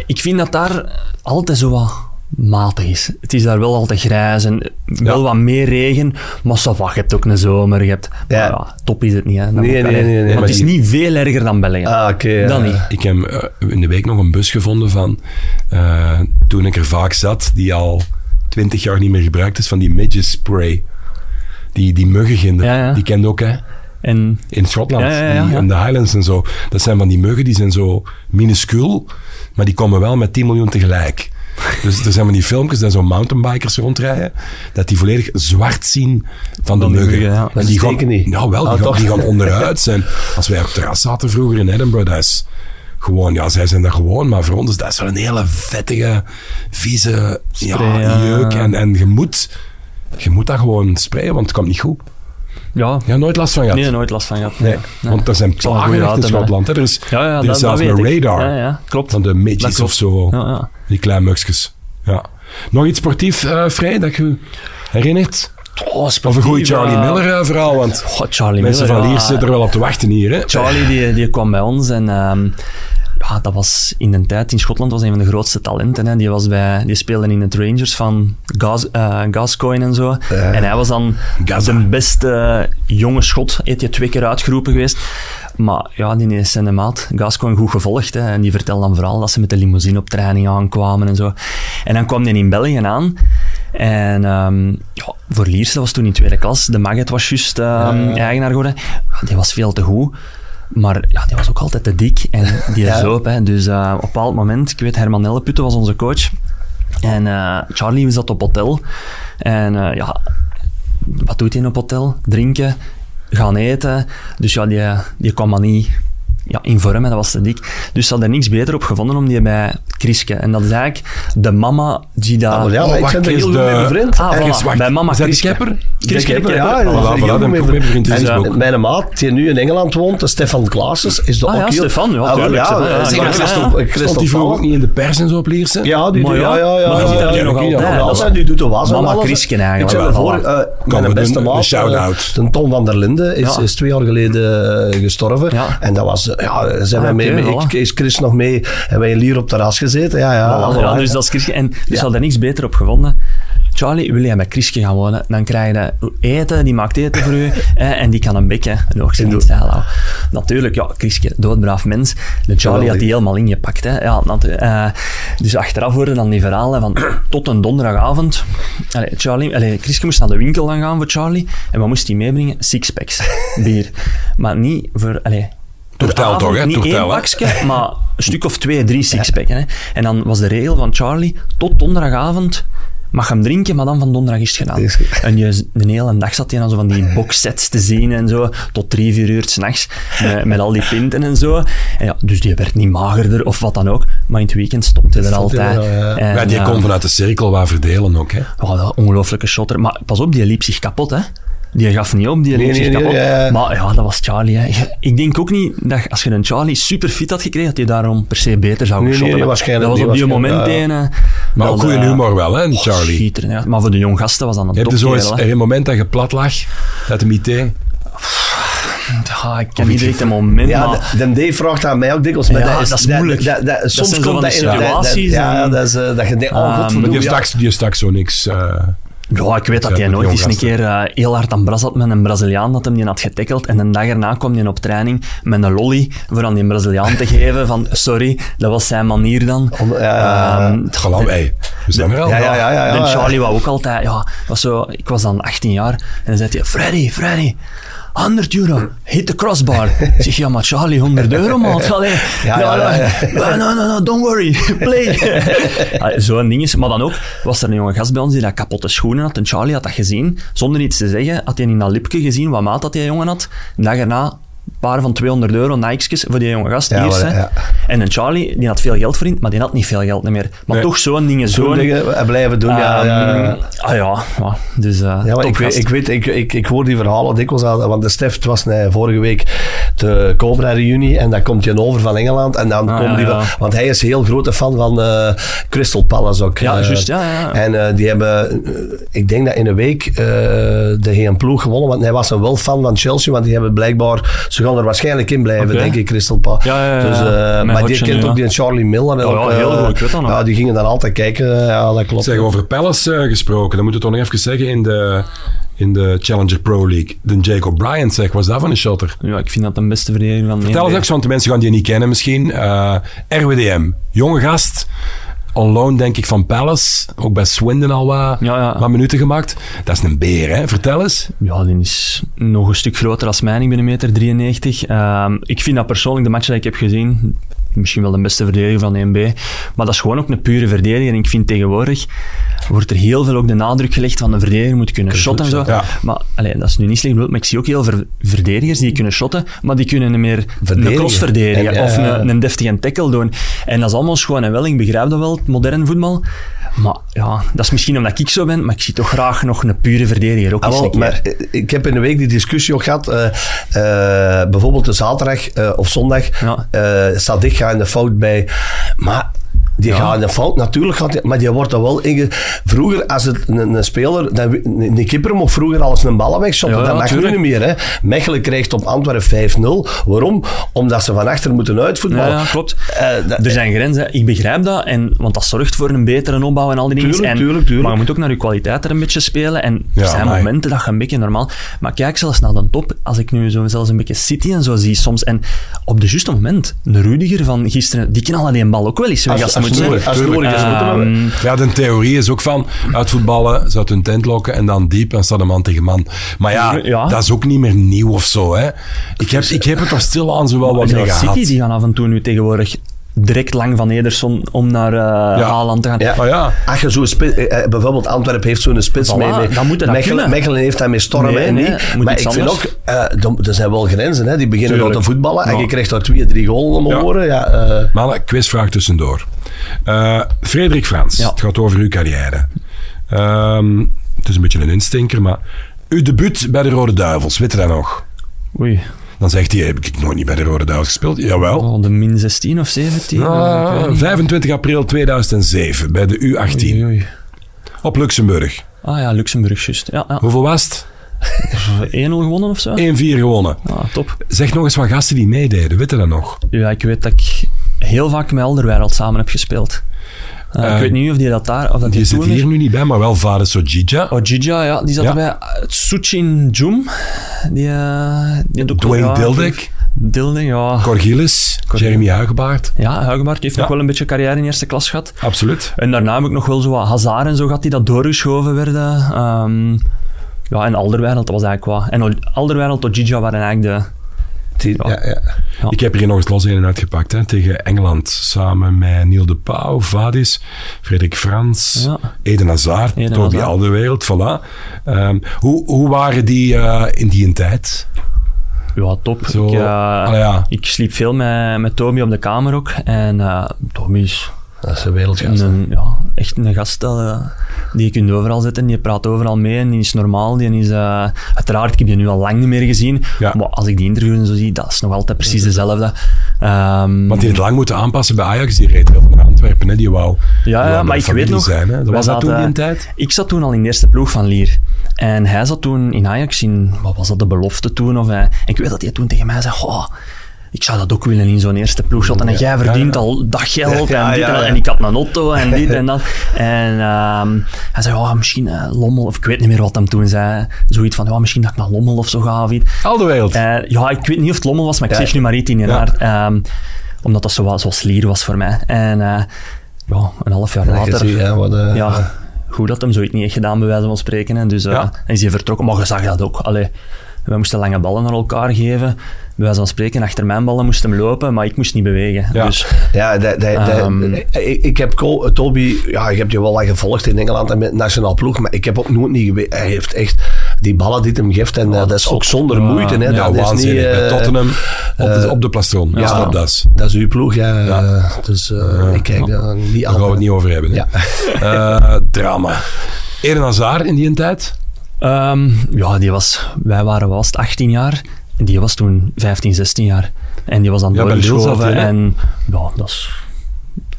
ik vind dat daar altijd zo wat matig is. Het is daar wel altijd grijs en wel Ja. wat meer regen, maar ça va, je hebt ook een zomer, je hebt... Ja. maar ja, top is het niet, hè. Nee, nee, nee, nee, Maar maar het is niet veel erger dan België. Ah, oké. ja. dat niet. Ik heb eh, in de week nog een bus gevonden van eh, toen ik er vaak zat, die al twintig jaar niet meer gebruikt is, van die midget spray. Die, die muggenginder, Ja, ja. die kende ook hè, En in Schotland, Ja, ja, ja, die, ja. in de Highlands en zo. Dat zijn van die muggen, die zijn zo minuscuul, maar die komen wel met 10 miljoen tegelijk. Dus er zijn van die filmpjes dat zo'n mountainbikers rondrijden, dat die volledig zwart zien van de muggen. ja. En die gaan, niet. nou wel, Ah, die, gaan, toch? die gaan onderuit zijn. Als wij op het terras zaten vroeger in Edinburgh, dat is gewoon, ja, zij zijn daar gewoon, maar voor ons is dat zo'n hele vettige, vieze Spray, ja. jeuk. En, en je, moet, je moet dat gewoon sprayen, want het komt niet goed. Ja, Ja, nooit last van gehad. nee, nooit last van gehad. Nee, Nee. want er zijn plagen echt in Schotland. Hè. Er is, Ja, ja, er is dat, zelfs dat een radar Ja, ja, klopt. van de midges of zo. Ja, ja. Die kleine mugjes. Ja. Nog iets sportief, eh Vrij, dat je herinnert? Oh, Of een goede Charlie Miller eh, verhaal, want Oh, Charlie mensen Miller, van ja. Liers zitten er wel op te wachten hier. Hè? Charlie die, die kwam bij ons en ehm, ja, dat was in de tijd in Schotland was een van de grootste talenten. Hè. Die, was bij, die speelde in het Rangers van Gas, eh, Gascoigne en zo. En hij was dan de beste jonge Schot. Heeft hij twee keer uitgeroepen geweest. Maar ja, die is zijn maat Gascoigne goed gevolgd. Hè. En die vertelde dan vooral dat ze met de limousine op training aankwamen en zo. En dan kwam hij in België aan. En ehm, ja, voor Lierse, was toen in tweede klas. De Maggot was juist ehm, eigenaar geworden. Die was veel te goed. Maar ja, die was ook altijd te dik en die *laughs* Ja. zoop. Hè. Dus eh, op een bepaald moment, ik weet, Herman Elleputte was onze coach. En eh, Charlie zat op hotel. En eh, ja, wat doet hij op hotel? Drinken, gaan eten. Dus ja, die, die kwam maar niet ja, in vorm en dat was te dik. Dus ze hadden er niks beter op gevonden om die bij Kriske. En dat is eigenlijk de mama die daar... Maar ja, Oh, maar ik wacht, ben heel goed de- met mijn vriend. Ah, voilà. Chris, wacht. Bij mama Is dat de Kriske. Kepper? Kepper. ja, Voilà. voilà, ik mijn En maat, die nu in Engeland woont, Stefan Klaassens, is de Ah, ook ja, heel... Stefan, ja, Ah, tuurlijk, Stefan, ja, Stond die vroeger ook niet in de pers en zo op Lierse? Ja, die ja, ja, ja, maar ja, nog altijd, die doet de was Mama. Chrisken eigenlijk Ik voilà. eh, mijn beste maat, shout-out. eh, de Tom van der Linden, is, twee jaar geleden eh, gestorven. En dat was, ja, zijn Ah, wij mee, oké, mee- ik, is Chris nog mee, en wij hier op terras gezeten. Ja, ja. Voilà, ja, dus dat is Kriske. En dus hadden er niks beter op gevonden. Charlie, wil jij met Kriske gaan wonen? Dan krijg je eten, die maakt eten voor u. *laughs* eh, en die kan een bek, hè. Nog geen stijl houden. Natuurlijk, ja, Kriske, doodbraaf mens. De Charlie had die helemaal ingepakt, hè. Ja, eh, dus achteraf hoorden dan die verhalen van *clears throat* tot een donderdagavond. Allee, Charlie, allee, Kriske moest naar de winkel dan gaan voor Charlie. En wat moest hij meebrengen? Sixpacks bier. *laughs* Maar niet voor... Allee, Toertel toch, hè? Niet Toertel, één hè? pakje, *laughs* maar een stuk of twee, drie sixpacken. Hè. En dan was de regel van Charlie, tot donderdagavond mag hem drinken, maar dan van donderdag is het gedaan. En je, de hele dag zat hij dan zo van die *laughs* boxsets te zien en zo, tot drie, vier uur s'nachts, met, met al die pinten en zo. En ja, dus die werd niet magerder of wat dan ook, maar in het weekend stond hij er altijd. ja. En, Ja, die eh, kon vanuit de cirkel wat verdelen ook. Hè. Oh, dat ongelooflijke shotter. Maar pas op, die liep zich kapot, hè. Die gaf niet op, die Nee, nee, zich nee, kapot. ja, ja. Maar ja, dat was Charlie. Hè. Ik denk ook niet dat als je een Charlie super fit had gekregen, dat hij daarom per se beter zou Nee, nee, waarschijnlijk Dat was op die moment waarschijnlijk, ene. Maar dat, ook goede eh, humor wel, hè, oh, Charlie. schitterend, ja. Maar voor de jong gasten was dat een Je hebt er zo eens er hè. een moment dat je plat lag, uit de mité. Ja, ik ken niet direct een moment, Ja, maar... de, de Dave vraagt aan mij ook dikwijls. maar Ja, dat is moeilijk. dat- dat- soms komt dat in dat- dat- situaties Ja, dat, is, eh, dat je denkt, oh god, maar Maar die ja. heeft straks, die heeft straks zo niks... eh, Ja, ik weet dat hij nooit eens een keer eh, heel hard aan Bras had met een Braziliaan dat hem die had getackeld. En een dag erna kwam hij op training met een lolly voor aan die Braziliaan te geven van *laughs* sorry, dat was zijn manier dan. Om- ja, ja, ja. Geloof, hey, we zijn er al. Ja, ja, ja. ja, ja, de ja. Charlie wou ook altijd, ja, was zo, ik was dan 18 jaar en dan zei hij, Freddy, Freddy, 100 euro, hit the crossbar. Zeg, ja, maar Charlie, 100 euro, man. Allee, Ja, ja, ja, ja. No, no, no, don't worry, play. *laughs* Ah, Zo'n ding is. Maar dan ook was er een jonge gast bij ons die dat kapotte schoenen had. En Charlie had dat gezien. Zonder iets te zeggen, had hij in dat lipje gezien wat maat dat die jongen had. Erna een paar van 200 euro Nike's voor die jonge gast. Ja, maar, ja. En een Charlie, die had veel geld verdiend, maar die had niet veel geld meer. Maar Nee. toch zo'n dingen, Zo'n zo'n... dingen eh, blijven doen, ja. ja, ja. Ehm, Ah ja, dus eh Ja, maar ik, weet, ik, weet ik, ik, ik hoor die verhalen dikwijls aan, want de Stef was nee, vorige week de Cobra reunie en dan komt hij over van Engeland en dan Ah, komt die, van- want hij is een heel grote fan van eh, Crystal Palace ook. Ja, eh. juist, ja. En eh, die hebben, eh, ik denk dat in een week eh, de geen ploeg gewonnen, want hij was een wel fan van Chelsea, want die hebben blijkbaar, ze gaan er waarschijnlijk in blijven, denk ik, Crystal Palace. Ja, ja, ja, Dus, eh, maar die kent ja. ook die Charlie Miller. Oh, ook, ja, heel eh, goed, ik weet dat nog. Ja, die gingen dan altijd kijken, ja, dat klopt. Zeg, over Palace eh, gesproken, dan moeten we toch nog even zeggen in de, in de Challenger Pro League. De Jacob Bryant, zeg, was dat van een shotter? Ja, ik vind dat de beste verdediger van Vertel eens ook, want de mensen gaan die niet kennen misschien. Eh, RWDM, jonge gast. On loan, denk ik, van Palace. Ook bij Swindon al wat, Ja, ja. wat minuten gemaakt. Dat is een beer, hè? Vertel eens. Ja, die is nog een stuk groter als mij. Ik ben een meter 93. Ehm, ik vind dat persoonlijk de match die ik heb gezien misschien wel de beste verdediger van 1B. Maar dat is gewoon ook een pure verdediger. En ik vind tegenwoordig wordt er heel veel ook de nadruk gelegd van een verdediger moet kunnen shotten en zo. Ja. Maar allee, dat is nu niet slecht bedoeld, maar ik zie ook heel veel verdedigers die kunnen shotten, maar die kunnen meer een cross verdedigen En, of ja. een, een deftige tackle doen. En dat is allemaal schoon en wel. Ik begrijp dat wel, het moderne voetbal. Maar ja, dat is misschien omdat ik zo ben, maar ik zie toch graag nog een pure verdediger. Ook Ah, wel, maar eh, ik heb in de week die discussie ook gehad. eh, eh, bijvoorbeeld de zaterdag eh, of zondag Ja. eh Sadik gaat in de fout bij. Maar die Ja. gaat in de fout, natuurlijk gaat die, maar die wordt er wel inge... Vroeger, als het een, een speler, dan, een een keeper mocht vroeger alles een ballen wegshotten. Ja, dat mag nu niet meer. Hè. Mechelen krijgt op Antwerpen 5-0. Waarom? Omdat ze van achter moeten uitvoetballen. Ja, klopt. Eh, dat- Er zijn grenzen, ik begrijp dat, en, want dat zorgt voor een betere opbouw en al die dingen. Tuurlijk, tuurlijk, tuurlijk. Maar je moet ook naar je kwaliteit er een beetje spelen. En er zijn amai. momenten dat je een beetje normaal... Maar kijk zelfs naar de top, als ik nu zo zelfs een beetje City en zo zie soms. En op de juiste moment, de Rudiger van gisteren, die knallen die bal ook wel eens weg Als- als, nodig- zijn. als nodig is, moeten we- Ehm, Ja, de theorie is ook van uitvoetballen, ze uit hun tent lokken en dan diep en staat een man tegen man. Maar ja, Ja. dat is ook niet meer nieuw of zo. Hè. Ik, heb, ik heb het er stil aan zo wel wat mee zelfs gehad. City die gaan af en toe nu tegenwoordig direct lang van Ederson om naar eh Haaland te gaan. Ja. Maar ja, Als je zo'n spits, eh, eh, bijvoorbeeld Antwerpen heeft zo'n spits Voilà, mee. mee. dan moet dat Mechelen, heeft dat met storm Nee, nee, niet. Maar ik vind anders. ook, eh, er- zijn wel grenzen. Hè. Die beginnen al te voetballen en je krijgt daar twee, drie goals om Ja. horen. Ja, eh, mannen, quizvraag tussendoor. Eh, Frederik Frans, Ja. het gaat over uw carrière. Ehm, het is een beetje een instinker, maar uw debuut bij de Rode Duivels, weet je dat nog? Oei, Dan zegt hij, heb ik nog niet bij de Rode Duivels gespeeld? Jawel. oh, de min 16 of 17? ik weet Ah, niet. 25 april 2007 bij de U18 Oei, oei. op Luxemburg. Ah ja, Luxemburg, juist. Ja, ja. Hoeveel was het? *laughs* 1-0 gewonnen of zo? 1-4 gewonnen. Ah, top. Zeg nog eens wat gasten die meededen, weet je dat nog? Ja, ik weet dat ik heel vaak met Elderwereld samen heb gespeeld. Eh, Eh, ik weet niet of die dat daar... Of dat Die die zit hier nu niet bij, maar wel vader Sojija. Ojija, ja, die zat Ja. bij uh, Suchin Jum. Die, eh die Dwayne ja, Dildek, ja. Corgilis, Jeremy Huigebaard. Ja, Huigebaard heeft Ja. nog wel een beetje carrière in eerste klas gehad. Absoluut. En daarna heb ik nog wel zo wat Hazard en zo gehad die dat doorgeschoven werden. Ehm, ja, en Alderwereld, dat was eigenlijk wat. En Ol- Alderwereld, Ojija waren eigenlijk de... die- ja. Ja, Ja. Ik heb er hier nog eens los een uitgepakt hè, tegen Engeland. Samen met Neil de Pauw, Vadis, Frederik Frans. Eden Hazard, Eden Toby. Alderwereld. Voilà. Ehm, hoe, hoe waren die eh, in die tijd? Ja, top. Zo, ik, eh, ja. ik sliep veel met, met Tommy op de kamer ook. En eh Tommy is dat is een wereldgast. een, ja, echt een gast eh, die je kunt overal zetten. Die praat overal mee en die is normaal. Die is, eh, uiteraard, ik heb die nu al lang niet meer gezien. Ja. Maar als ik die interviews en zo zie, dat is nog altijd precies dezelfde. Ehm, Want die het lang moeten aanpassen bij Ajax, die reed heel naar Antwerpen. Hè, die wou, Ja, ja maar ik weet nog... Zijn, hè. wij Was dat toen die tijd? Ik zat toen al in de eerste ploeg van Lier. En hij zat toen in Ajax in... Wat was dat, de belofte toen? Of hij, ik weet dat hij toen tegen mij zei... "Goh, ik zou dat ook willen in zo'n eerste ploegshot. En jij verdient al en dit en dat. ja. En ik had een auto en dit en *laughs* dat. En ehm, hij zei, oh, misschien eh, Lommel, of ik weet niet meer wat hem toen zei. Zoiets van, ja, misschien dat ik naar Lommel of zo ga of iets. Al de wereld. Eh, ja, ik weet niet of het Lommel was, maar ik zeg nu maar iets in je. Ehm, omdat dat zo, slier was voor mij. En eh, ja, een half jaar later... hè, wat, ja, goed dat hem zoiets niet heeft gedaan, bij wijze van spreken. Hè. Dus eh, Ja. is hij vertrokken. Maar je zag dat ook. Allee, we moesten lange ballen naar elkaar geven. Bij wijze van spreken, achter mijn ballen moest hem lopen, maar ik moest niet bewegen. Ja. Dus Ja, dat, dat, dat- Ehm. ik, ik heb Col- Toby, ja, ik heb die wel lang gevolgd in Engeland en met nationaal ploeg, maar ik heb ook nooit niet geweten. Hij heeft echt die ballen die hij hem geeft en eh, dat is ook zonder moeite. Hè. ja, dat is niet, waanzinnig. Bij eh, Tottenham op de, eh, op de plastron. Ja. ja. Stopdas. Dat is uw ploeg, ja. Ja. Dus eh, ik kijk daar niet Daar aan. gaan we het niet over hebben. hè. Eh, drama. Eden Hazard in die tijd? Ehm, ja, die was, wij waren eens 18 jaar. En die was toen 15, 16 jaar. En die was Ja, zat hij, hè? En ja, dat is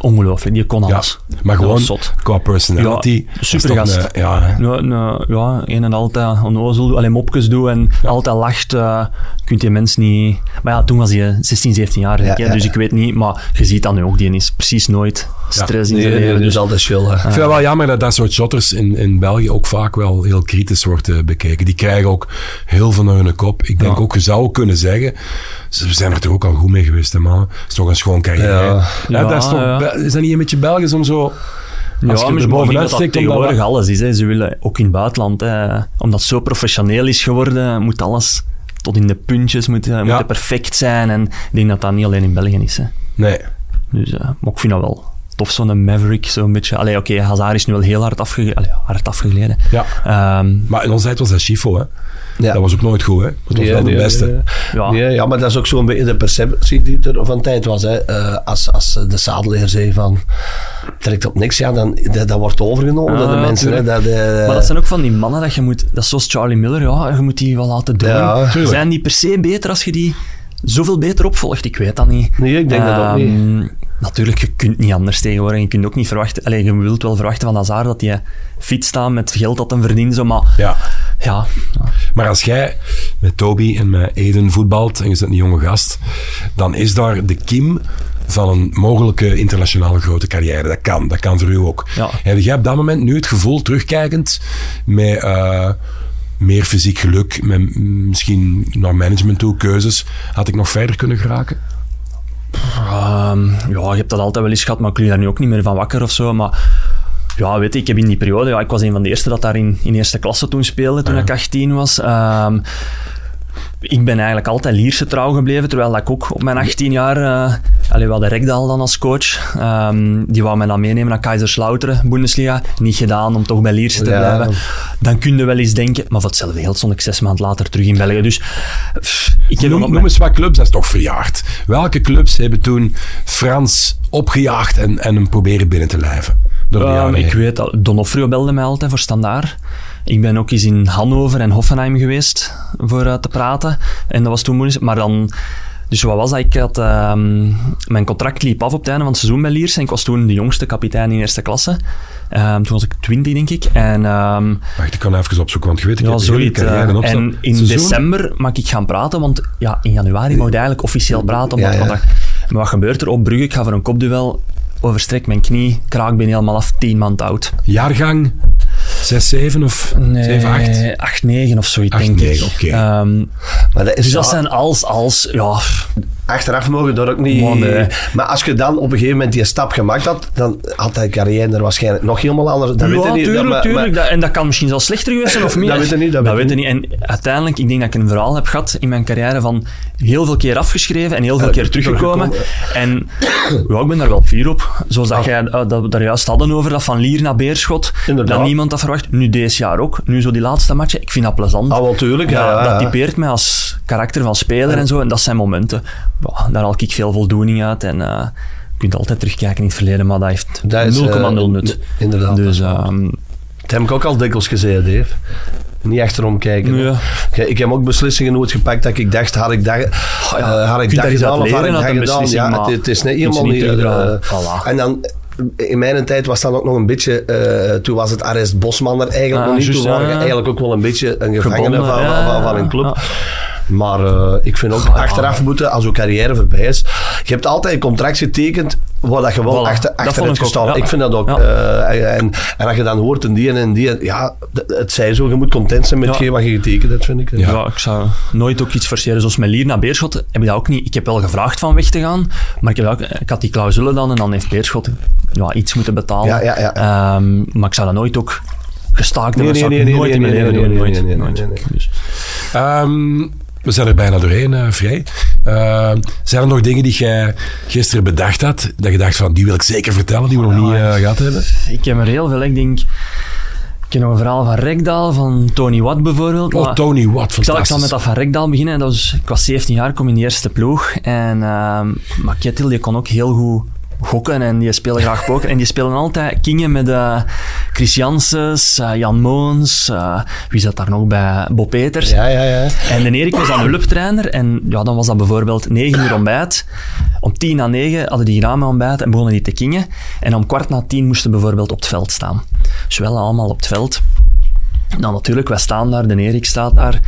ongelooflijk. Die kon alles. Maar Dat gewoon qua personality. Ja, is supergast. toch een- Ja. Ja, ja, een en altijd onnozel doen, alleen mopjes doen en altijd lacht. eh kunt die mens niet... Maar ja, toen was hij 16, 17 jaar, denk ik, Ja, hè, ja, dus ik weet niet. Maar je ziet dat nu ook, die is precies nooit stress in Nee, zijn nee, leven. dus Dus, altijd chill. Ik vind het wel jammer dat dat soort shotters in, in België ook vaak wel heel kritisch wordt eh, bekeken. Die krijgen ook heel veel naar hun kop. Ik denk Ja. ook, je zou kunnen zeggen, ze zijn er toch ook al goed mee geweest, hè, man. Het is toch een schoon carrière. Ja. Ja. Ja, dat is, toch, dat niet een beetje Belgisch om zo... Als ja, je maar er bovenuit dat dat steekt, om dat- tegenwoordig alles is. Hè. Ze willen ook in het buitenland, hè, omdat het zo professioneel is geworden, moet alles tot in de puntjes moet, moet perfect zijn. En ik denk dat dat niet alleen in België is. Hè. Nee. Dus, eh, maar ik vind dat wel tof, zo'n Maverick, zo'n beetje. Allee, oké, Hazard is nu wel heel hard, afge allee, hard afgegleden. Ja. Ehm, Maar in onze tijd was dat Schifo, hè. Ja. Dat was ook nooit goed, hè. Dat was Nee, wel de beste. ja. Ja, maar dat is ook zo'n beetje de perceptie die er van tijd was. Hè. Eh, als, als de zadelheer zei van trekt op niks, ja, dan dat, dat wordt overgenomen Ja, door de mensen. Hè. Dat, eh, Maar dat zijn ook van die mannen dat je moet... Dat is zoals Charlie Miller, ja, je moet die wel laten doen. Ja, zijn die per se beter als je die zoveel beter opvolgt? Ik weet dat niet. Nee, ik denk dat ook niet. Ehm, Natuurlijk, je kunt niet anders tegenwoordig. Je kunt ook niet verwachten... Allee, je wilt wel verwachten van Hazard dat hij fit staat met geld dat hem verdient, zo, maar Ja. Ja... Maar als jij met Toby en met Eden voetbalt en je bent een jonge gast, dan is daar de kiem van een mogelijke internationale grote carrière. Dat kan, dat kan voor u ook. Ja. Heb jij op dat moment nu het gevoel, terugkijkend, met eh, meer fysiek geluk, met misschien naar management toe, keuzes, had ik nog verder kunnen geraken? Ehm, ja, je hebt dat altijd wel eens gehad, maar ik lig daar nu ook niet meer van wakker of zo. Maar ja, weet je, ik heb in die periode, ja, ik was een van de eerste dat daar in, in eerste klasse toen speelde, toen ik 18 was. Ehm, ik ben eigenlijk altijd Lierse trouw gebleven, terwijl ik ook op mijn 18 jaar... eh allee, we hadden Rekdal dan als coach. Ehm, die wou mij dan meenemen naar Kaiserslautern, Bundesliga. Niet gedaan om toch bij Lierse te Ja. blijven. Dan kun je wel eens denken... Maar voor hetzelfde geld stond ik zes maanden later terug in België. Dus pff, ik heb Noem, op noem mijn- eens wat clubs, dat is toch verjaard. Welke clubs hebben toen Frans opgejaagd en, en hem proberen binnen te lijven? Jaren ik weet dat Donofrio belde mij altijd voor standaard. Ik ben ook eens in Hannover en Hoffenheim geweest voor eh, te praten. En dat was toen moeilijk. Maar dan... Dus wat was dat? Ik had, ehm, mijn contract liep af op het einde van het seizoen bij Liers. En ik was toen de jongste kapitein in eerste klasse. Ehm, toen was ik 20, denk ik. En ehm, Wacht, ik kan even opzoeken, want je weet, ik ja, zoiets. carrière opstaan. en in Seizoen? december mag ik gaan praten, want ja, in januari mag je eigenlijk officieel praten. Omdat Ja, ja. contract- Maar wat gebeurt er op Brugge? Ik ga voor een kopduel, overstrek mijn knie, kraakbeen helemaal af, 10 maand oud. Jaargang 6, 7 of 7, 8? 8, 9 of zoiets, 8, denk 9, ik. Ehm, maar dat is dus dat zijn als, als, ja, Achteraf mogen dat ook niet. Nee. Maar als je dan op een gegeven moment die stap gemaakt had, dan had hij carrière er waarschijnlijk nog helemaal anders. Dat ja, weet je niet. tuurlijk, maar- tuurlijk. maar- Dat- en dat kan misschien zelfs slechter geweest zijn of meer. Dat weet je niet, dat weet weet je niet. En uiteindelijk, ik denk dat ik een verhaal heb gehad in mijn carrière van heel veel keer afgeschreven en heel veel Ja, keer teruggekomen. En ja, ik ben daar wel fier op. Zoals dat jij eh, dat we daar juist hadden over, dat van Lier naar Beerschot. Inderdaad. Dat niemand dat verwacht. Nu deze jaar ook. Nu zo die laatste matchen. Ik vind dat plezant. Ah, wel, tuurlijk. Ja, dat typeert mij als karakter van speler en zo. En dat zijn momenten. Ja, daar haal ik veel voldoening uit. En eh, je kunt altijd terugkijken in het verleden, maar dat heeft 0,0 Dat is, eh, nut. inderdaad, Dus, dat ehm, heb ik ook al dikwijls gezegd, Dave. Niet achterom kijken. Ja. Ik, ik heb ook beslissingen nooit gepakt dat ik dacht, had ik dat, ja, eh, had ik dat gedaan of had ik dat gedaan. Ja, maar het, het is net helemaal niet niet... Voilà. En dan, in mijn tijd was dat ook nog een beetje, toen was het arrest Bosman er eigenlijk Ah, nog niet. toen ja, eigenlijk ook wel een beetje een gevangene van, ja, van, van een club. Maar eh, ik vind ook achteraf moeten, als uw carrière voorbij is. Je hebt altijd een contract getekend waar dat je wel Voilà, achter, achter hebt ik ook, gestaan. ja. Ik vind dat ook. Ja. eh, en, en als je dan hoort en die en die, ja, het zij zo, je moet content zijn met hetgeen wat je getekend hebt, vind ik. Ja. ik zou nooit ook iets forceren. Zoals met Lier naar Beerschot heb ik dat ook niet. Ik heb wel gevraagd van weg te gaan, maar ik, heb dat ook, ik had die clausule dan en dan heeft Beerschot ja, iets moeten betalen. Ja, ja, ja. Ehm, maar ik zou dat nooit ook gestaakt Nee, hebben. nee, nee, nee, nooit nee, in mijn nee, leven nee, doen. nee, Nooit. We zijn er bijna doorheen, eh, vrij. Ehm, zijn er nog dingen die jij gisteren bedacht had, dat je dacht van, die wil ik zeker vertellen, die we nog niet eh, gehad hebben? Ik heb er heel veel. Ik denk... Ik ken nog een verhaal van Rekdal, van Tony Watt bijvoorbeeld. Oh, Tony Watt, Ik zal, ik zal met dat van Rekdal beginnen. Dat was, ik was 17 jaar, kom in de eerste ploeg. En ehm maar Kettil, die kon ook heel goed gokken en die speelde graag poker. En die spelen altijd kingen met eh Chris Janssens, eh, Jan Moons, eh, wie zat daar nog bij? Bob Peters. Ja, ja, ja. En de Erik was dan hulptrainer en ja, dan was dat bijvoorbeeld 9 uur ontbijt. Om 10 na 9 hadden die met ontbijt en begonnen die te kingen. En om kwart na 10 moesten bijvoorbeeld op het veld staan. Dus wel allemaal op het veld. Dan natuurlijk, wij staan daar, de Erik staat daar.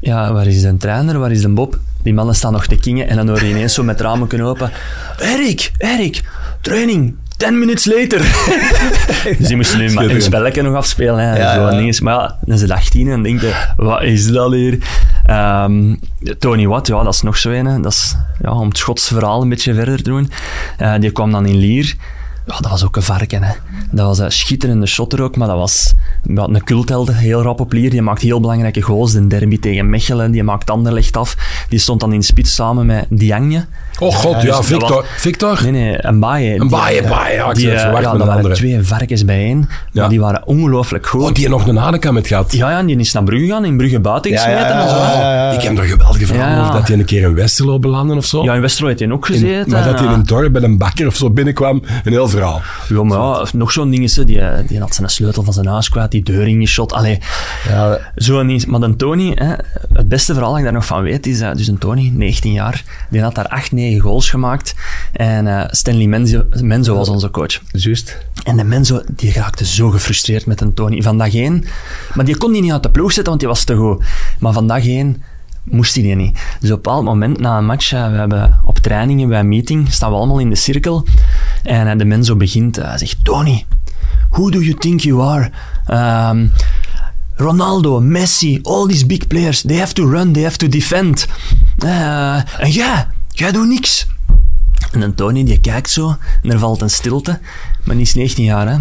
Ja, waar is de trainer, waar is de Bob? Die mannen staan nog te kingen en dan hoor je ineens zo met ramen kunnen open. Erik, Erik, training, 10 minutes later. *laughs* dus die moesten nu maar een spelletje nog afspelen. Hè. Ja, Zo ja. maar ja, dan is het 18 en denk je, wat is dat hier? Ehm, Tony Watt, ja, dat is nog zo een. Dat is ja, om het Schotse verhaal een beetje verder te doen. Eh, die kwam dan in Lier. Ja, dat was ook een varken. Hè. Dat was een schitterende shotter ook, maar dat was ja, een cultheld, heel rap op Lier. Die maakt heel belangrijke goals. De derby tegen Mechelen, die maakt Anderlecht af. Die stond dan in spits samen met Diagne. Oh god, Ja, ja, dus Victor. was- Victor? Nee, nee, een baaie. Een baaie, baaie, ja, Die, eh, verwacht ja, dat een waren andere. twee varkens bijeen, Ja. maar die waren ongelooflijk goed. Oh, die heeft nog een Haneka met gehad. Ja, ja, en die is naar Brugge gaan, in Brugge buiten Ja, gesmeten ja, en zo. ja, ja, ja. Ik heb er geweldige verhalen Ja, ja. over dat hij een keer in Westerlo belandde of zo. Ja, in Westerlo heeft hij ook In- gezeten. maar dat hij in een dorp bij een bakker of zo binnenkwam. Een heel verhaal. Ja, maar ja, nog zo'n ding is, die, die had zijn sleutel van zijn huis kwijt, die deur ingeschot. Allee, Ja, is- Maar de Tony, hè, het beste verhaal dat ik daar nog van weet, is, eh, dus een Tony, 19 jaar, die had daar 8, 9 goals gemaakt. En eh, Stanley Menzo, Menzo was onze coach. juist. En de Menzo, die raakte zo gefrustreerd met een Tony. Van dag één, maar die kon die niet uit de ploeg zetten, want die was te goed. Maar van dag één moest hij die niet. Dus op een bepaald moment na een match, eh, we hebben op trainingen, bij een meeting, staan we allemaal in de cirkel. En eh, de Menzo begint, eh, hij zegt, Tony, who do you think you are? Um, Ronaldo, Messi, all these big players, they have to run, they have to defend. Eh, en jij, jij doet niks. En dan Tony die kijkt zo en er valt een stilte. Maar die is 19 jaar, hè.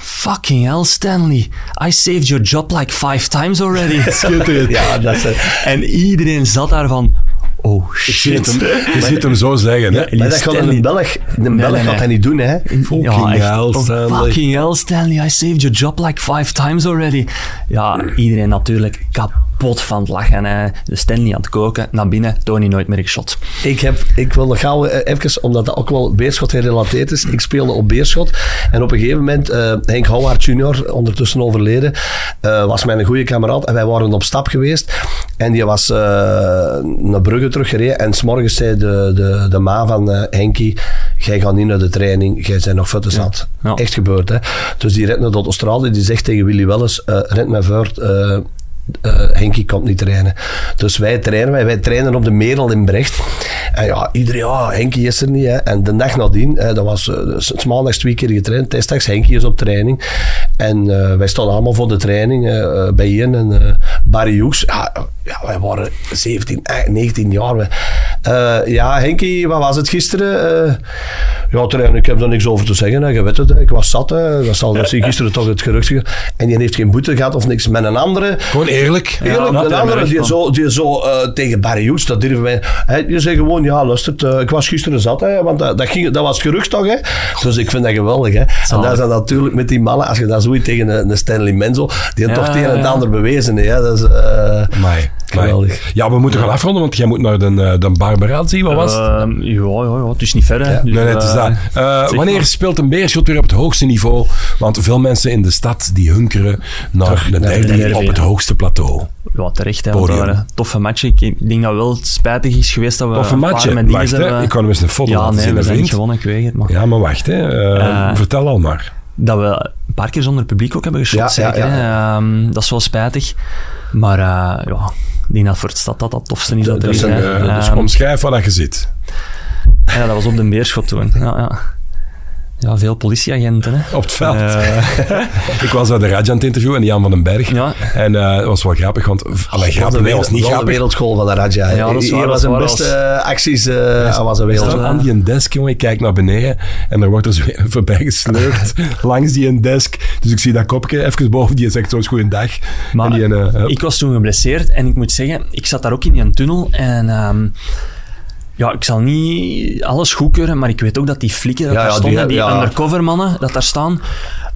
Fucking hell, Stanley. I saved your job like five times already. *laughs* Ja, dat is het. en iedereen zat daar van... Oh, Je ziet shit. hem, je ziet hem zo zeggen. Hè? Ja, Maar dat gaat een Belg, een Belg nee, gaat dat niet doen, hè. Fucking echt. hell, Stanley. Fucking hell, Stanley. I saved your job like five times already. Ja, iedereen natuurlijk kapot van het lachen. De Stanley aan het koken, naar binnen, Tony nooit meer geschot. Ik, heb, ik wil nog gauw eh, even, omdat dat ook wel Beerschot gerelateerd is. Ik speelde op Beerschot. En op een gegeven moment, eh, Henk Houwaard junior, ondertussen overleden, eh, was mijn goede kameraad. En wij waren op stap geweest. En die was naar Brugge teruggereden. En s'morgens zei de, de, de ma van Henkie, jij gaat niet naar de training, jij bent nog te zat. Ja. Echt gebeurd, hè. Dus die redt naar Australië, die zegt tegen Willy Welles, eh red me voort, eh, eh, Henkie komt niet trainen. Dus wij trainen, wij, wij trainen op de Merel in Brecht. En ja, iedereen, ja, Henkie is er niet. Hè. En de dag nadien, hè, dat was eh, s- s- maandags twee keer getraind, desdags Henkie is op training. En eh, wij stonden allemaal voor de training eh, eh, bij Ian en eh, Barry Hoeks. Ja, wij waren 17, eh, 19 jaar. Eh, ja, Henkie, wat was het gisteren? Eh, ja, ik heb er niks over te zeggen. Hè. Je weet het, ik was zat. Hè. Dat zal dat zie gisteren toch het gerucht. ge- En die heeft geen boete gehad of niks. Met een andere, Gewoon eerlijk. Eerlijk, dat een er andere die zo, die zo eh, tegen Barry Hughes, dat durven wij. Hè, je zegt gewoon, ja, luistert, ik was gisteren zat, hè, want dat, dat, ging, dat was gerucht toch, hè. Dus ik vind dat geweldig, hè. En is dan natuurlijk met die mannen, als je dat zoiets tegen een, een Stanley Menzo, die Ja, toch het een en ja. ander bewezen, hè. Dat is, Geweldig. Ja, we moeten gaan afronden, want jij moet naar de, eh, de Barbara zien. Wat was het? Ehm, ja, ja, ja, het is niet ver. Hè. Dus, Nee, nee, het is eh, dat. Eh, wanneer maar. speelt een Beerschot weer op het hoogste niveau? Want veel mensen in de stad die hunkeren naar de naar de derby op het ja. hoogste plateau. Ja, terecht. Hè, waren toffe matchen. Ik denk dat wel spijtig is geweest dat we Toffe een paar matchen. met dingen Wacht, hè. hebben- Ik kan hem eens een foto Ja, laten nee, zien, we zijn gewonnen, ik weet het. Maar Ja, maar wacht, hè. Vertel al maar. dat we paar keer zonder publiek ook hebben geschot, zeker. hè. Ehm, dat is wel spijtig. Maar eh, ja, ik denk dat voor het stad dat dat tofste is dat, er Dat is. is een. Eh, dus Ehm, omschrijf wat je ziet. ja, dat was op de Beerschot toen. Ja, ja. Ja veel politieagenten. Hè. Op het veld. Eh, *laughs* Ik was bij de Radja aan het interviewen en Jan van den Berg. Ja. En eh, dat was wel grappig, want... Allee, grappig, nee, was niet wel de grappig. wereldschool van de Raja. Ja, dat is waar, Hier dat was waar, beste eh, acties. eh hij was een wereld. aan die desk, jongen. Ik kijk naar beneden en er wordt er zo een *laughs* voorbij gesleurd *laughs* langs die een desk. Dus ik zie dat kopje even boven, die zegt zo'n goeiedag. Maar en die, eh, ik was toen geblesseerd en ik moet zeggen, ik zat daar ook in een tunnel en ehm, ja, ik zal niet alles goedkeuren, maar ik weet ook dat die flikken dat Ja, daar ja, stonden, die- die, ja. undercover mannen dat daar staan,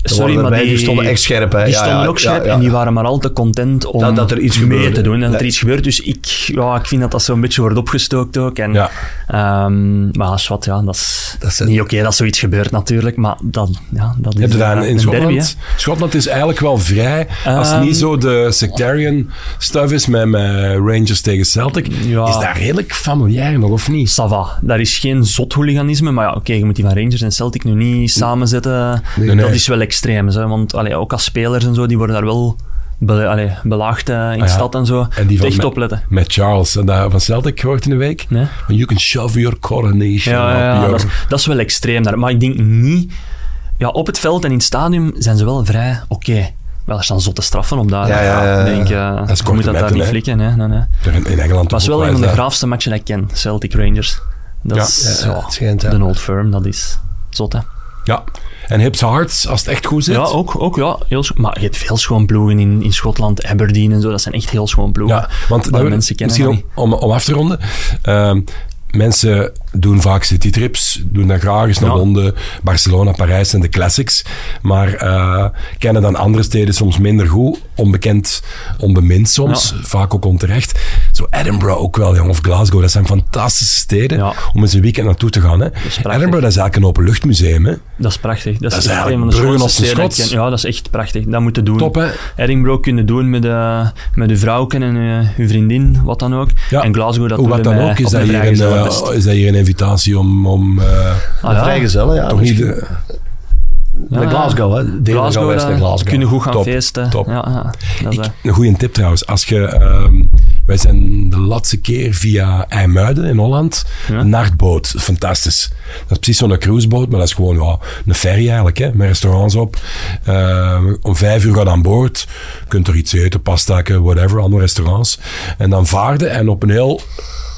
sorry, maar die, die stonden echt scherp, hè. Die Ja, stonden ja, ook scherp ja, ja. en die waren maar al te content om Dat- dat er iets mee gebeurde. te doen en dat er iets gebeurt. Dus ik, ja, ik vind dat dat zo'n beetje wordt opgestookt ook. En, Ja. ehm, maar als wat, ja, dat is, Dat is- niet oké dat zoiets gebeurt natuurlijk, maar dat, ja, dat is Heb je in een derby, hè. Schotland? Schotland is eigenlijk wel vrij. Als het Ehm, niet zo de sectarian stuff is met, met Rangers tegen Celtic, Ja. is dat redelijk familiair nog, of niet? Ça va. Daar is geen zot hooliganisme, maar ja, oké, je moet die van Rangers en Celtic nu niet samenzetten. Nee, dat nee. is wel extreem, hè, want allee, ook als spelers en zo, die worden daar wel be, allee, belaagd eh, in de Ah ja. stad en zo. En die Echt met- opletten. Met Charles, en dat van Celtic gehoord in de week. Nee? You can shove your coronation Ja, ja, your... dat, is, dat is wel extreem daar. Maar ik denk niet... Ja, op het veld en in het stadion zijn ze wel vrij oké. Wel, er staan zotte straffen op daar. Ja, ja, ja, denk, Dat is je moet dat daar niet hè. flikken. Nee, nee, nee. In, in Engeland was wel een van de graafste matchen dat ik ken. Celtic Rangers. Dat Ja, is ja, schijnt, de Old Firm, dat is zot, hè. Ja. En Hips Hearts, als het echt goed zit. Ja, ook, ook ja. Heel maar je hebt veel schoon ploegen in, in Schotland, Aberdeen en zo. Dat zijn echt heel schoon ploegen. Ja, want dat- mensen kennen misschien om, om, om af te ronden. Ehm, mensen doen vaak citytrips, doen dat graag eens naar Ja. Londen, Barcelona, Parijs en de classics. Maar eh, kennen dan andere steden soms minder goed. Onbekend, onbemind soms. Vaak ook onterecht. Zo Edinburgh ook wel, jong. Of Glasgow. Dat zijn fantastische steden Ja. om eens een weekend naartoe te gaan. Hè. Edinburgh dat is eigenlijk een openluchtmuseum. Hè. Dat is prachtig. Dat, Dat is echt eigenlijk een van de schoonste steden. Ja, dat is echt prachtig. Dat moeten doen. Top, hè? Edinburgh kunnen doen met, de, met uw vrouw en eh, uw vriendin, wat dan ook. Ja. En Glasgow, dat Hoe doen wat dan ook, is dat, hier een, eh, is dat hier een invitatie om... om Ah, ja. Vrijgezellen, ja. toch niet... Ja, Glasgow, hè. Glasgow, west naar eh, Glasgow. kunnen goed gaan Top, feesten. top. Ja, ja. Dat is, Ik, een goede tip trouwens. Als je, ehm, wij zijn de laatste keer via IJmuiden in Holland. Ja. Een nachtboot. Fantastisch. Dat is precies zo'n cruiseboot, maar dat is gewoon ja, een ferry eigenlijk. Hè, met restaurants op. Ehm, om vijf uur gaat aan boord. Je kunt er iets eten, pasta, whatever, andere restaurants. En dan vaarden en op een heel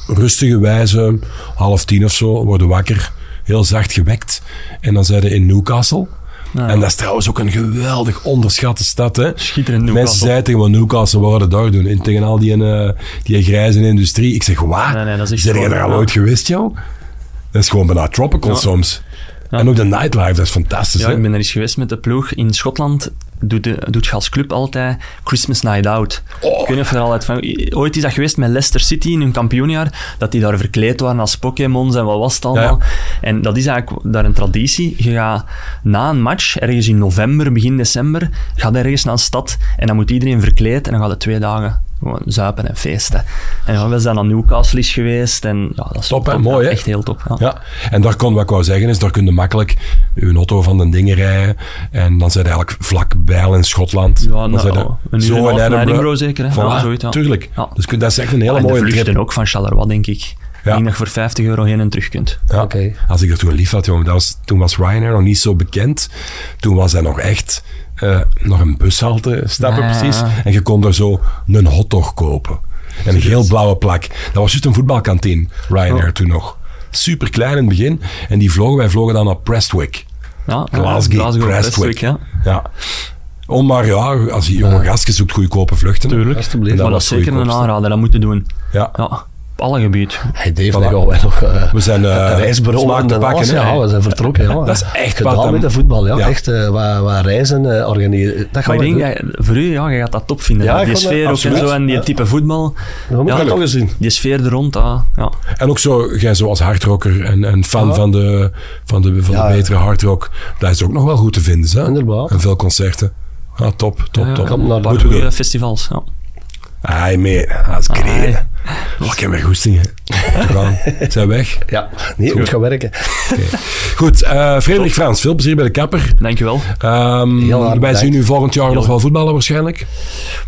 rustige wijze, half tien of zo, worden wakker. Heel zacht gewekt. En dan zijn ze in Newcastle. Ja. En dat is trouwens ook een geweldig onderschatte stad. Hè? Schitterend Mensen Newcastle. zeiden tegen me, Newcastle, wat we daar doen? En tegen al die, eh, die grijze industrie. Ik zeg, wat? Nee, nee, dat is echt Zijn jij daar al ooit geweest, joh? Dat is gewoon bijna tropical Ja. soms. Ja. En ook de nightlife, dat is fantastisch. Ja, hè? ik ben er eens geweest met de ploeg. In Schotland doet, de, doet je als club altijd Christmas Night Out. Oh. Ik weet niet of je er al uit van... Ooit is dat geweest met Leicester City in hun kampioenjaar, dat die daar verkleed waren als Pokémons en wat was het allemaal. Ja, En dat is eigenlijk daar een traditie. Je gaat na een match, ergens in november, begin december, gaat ergens naar een stad en dan moet iedereen verkleed en dan gaat het twee dagen gewoon zuipen en feesten. En ja, we zijn aan Newcastle is geweest en ja, dat is Top. Mooi, hè? Echt heel top. Ja. Ja, en daar kon, wat ik wou zeggen is, daar kun je makkelijk je auto van de dingen rijden. En dan zijn eigenlijk vlak bij al in Schotland. Ja, dan nou, een zo en in Edinburgh. Zeker, hè? Voilà, Ja, zoiets, ja. tuurlijk. Ja. Dus kun- dat is echt een hele en mooie trip. vluchten ook van Charleroi, denk ik. Ja. dat je voor 50 euro heen en terug kunt. Ja. Als ik er toen lief had, jongen, dat was, toen was Ryanair nog niet zo bekend. Toen was hij nog echt eh, nog een bushalte stappen Ja. precies. En je kon er zo een hotdog kopen. En een geel blauwe plak. Dat was juist een voetbalkantine, Ryanair Oh. toen nog. Super klein in het begin. En die vlogen, wij vlogen dan naar Prestwick. Ja, Glasgow, Glasgow Prestwick. Prestwick, ja. Ja. Om maar, ja, als je jonge gastjes zoekt goedkope vluchten. Tuurlijk. Maar dat was is zeker een aanrader, dat moeten doen. Ja. Ja, alle gebieden. Hey Dave, Voilà. uh, We zijn eh, reisbureau smaak te en pakken. Ja, we zijn vertrokken. Ja. Dat is echt gedaan wat, met de voetbal. Ja. Ja. Echt eh, wat, wat reizen uh, organiseren. Dat gaan Maar ik denk, voor u, ja, je gaat dat top vinden. Ja, die dat- sfeer ook en zo, en die Ja. type voetbal. Moeten Ja, dat toch eens zien. Die sfeer er rond, ja. ja. En ook zo, jij zoals hardrocker en, en fan Ja. van, de, van, de, van de ja. betere hardrock, dat is ook nog wel goed te vinden. Hè? Inderdaad. En veel concerten. Ah, top, top, Ja, top. De- Moeten we doen. festivals, ja. Ai, mee. Dat is great. Oh, ik heb weer goesting, hè. Gedaan. Zijn weg. Ja, nee, moet gaan werken. Goed, eh Frederik Frans, veel plezier bij de kapper. Dankjewel. Ehm, Heel wij bedankt. zien u volgend jaar nog wel voetballen waarschijnlijk.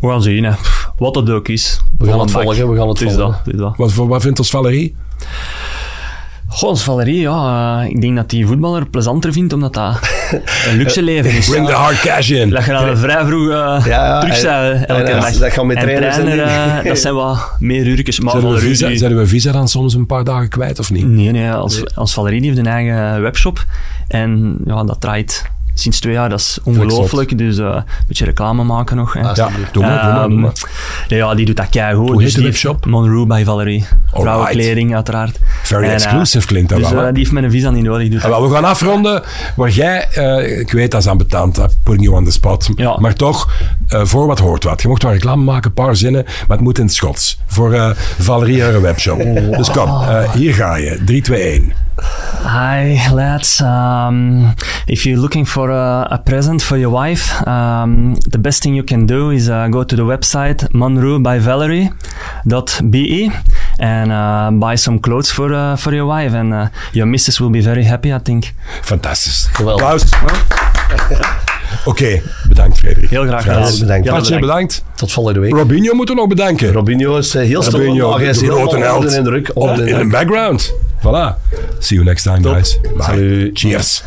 We gaan zien, hè. Wat het ook is. We gaan het volgen, we gaan het Het is volgen. dat, is dat. Wat, voor- wat vindt ons Valerie? Goh, als Valerie, ja, eh, ik denk dat die voetballer plezanter vindt, omdat dat *laughs* een luxe leven is. Bring the hard cash in. Dat je dan vrij vroeg ja, terug en- bent elke en dag. dat gaan met trainers en trainer, eh, dat zijn wat meer uurtjes. Maar Zijn we, visa, die- zijn we visa dan soms een paar dagen kwijt of niet? Nee, nee, als, als Valerie die heeft een eigen webshop. En ja, dat draait sinds twee jaar, dat is ongelooflijk. Dus eh, een beetje reclame maken nog. Hè. Ah, Ja, doe maar, doe maar, doe maar. Ehm, Ja, die doet dat keigoed. Hoe heet dus de die webshop? Monroe by Valerie. Vrouwenkleding, uiteraard. Very En, eh, exclusive klinkt dat dus, wel, eh, die heeft mijn visa niet nodig. Doet Ah, we gaan afronden waar jij, ik weet dat is aan betaald, uh, putting you on the spot, Ja. maar toch, voor wat hoort wat. Je mocht wel reclame maken, een paar zinnen, maar het moet in het Schots. Voor Valerie haar webshop. Dus kom, hier ga je. 3, 2, 1. Hi, lads. Um, if you're looking for a, a present for your wife, um, the best thing you can do is uh, go to the website monroebyvalerie.be and uh, buy some clothes for, uh, for your wife. And uh, your missus will be very happy, I think. Fantastisch. Geweldig. Applaus. Oké, bedankt Frederik. Heel graag Frans. gedaan. bedankt. Patje, bedankt. Tot volgende week. Robinho moeten we nog bedanken. Robinho is eh, heel stil. Robinho, hij is de grote held. indruk. Op, Onder in de indruk. background. Voilà. See you next time, guys. Bye. Salut. Cheers.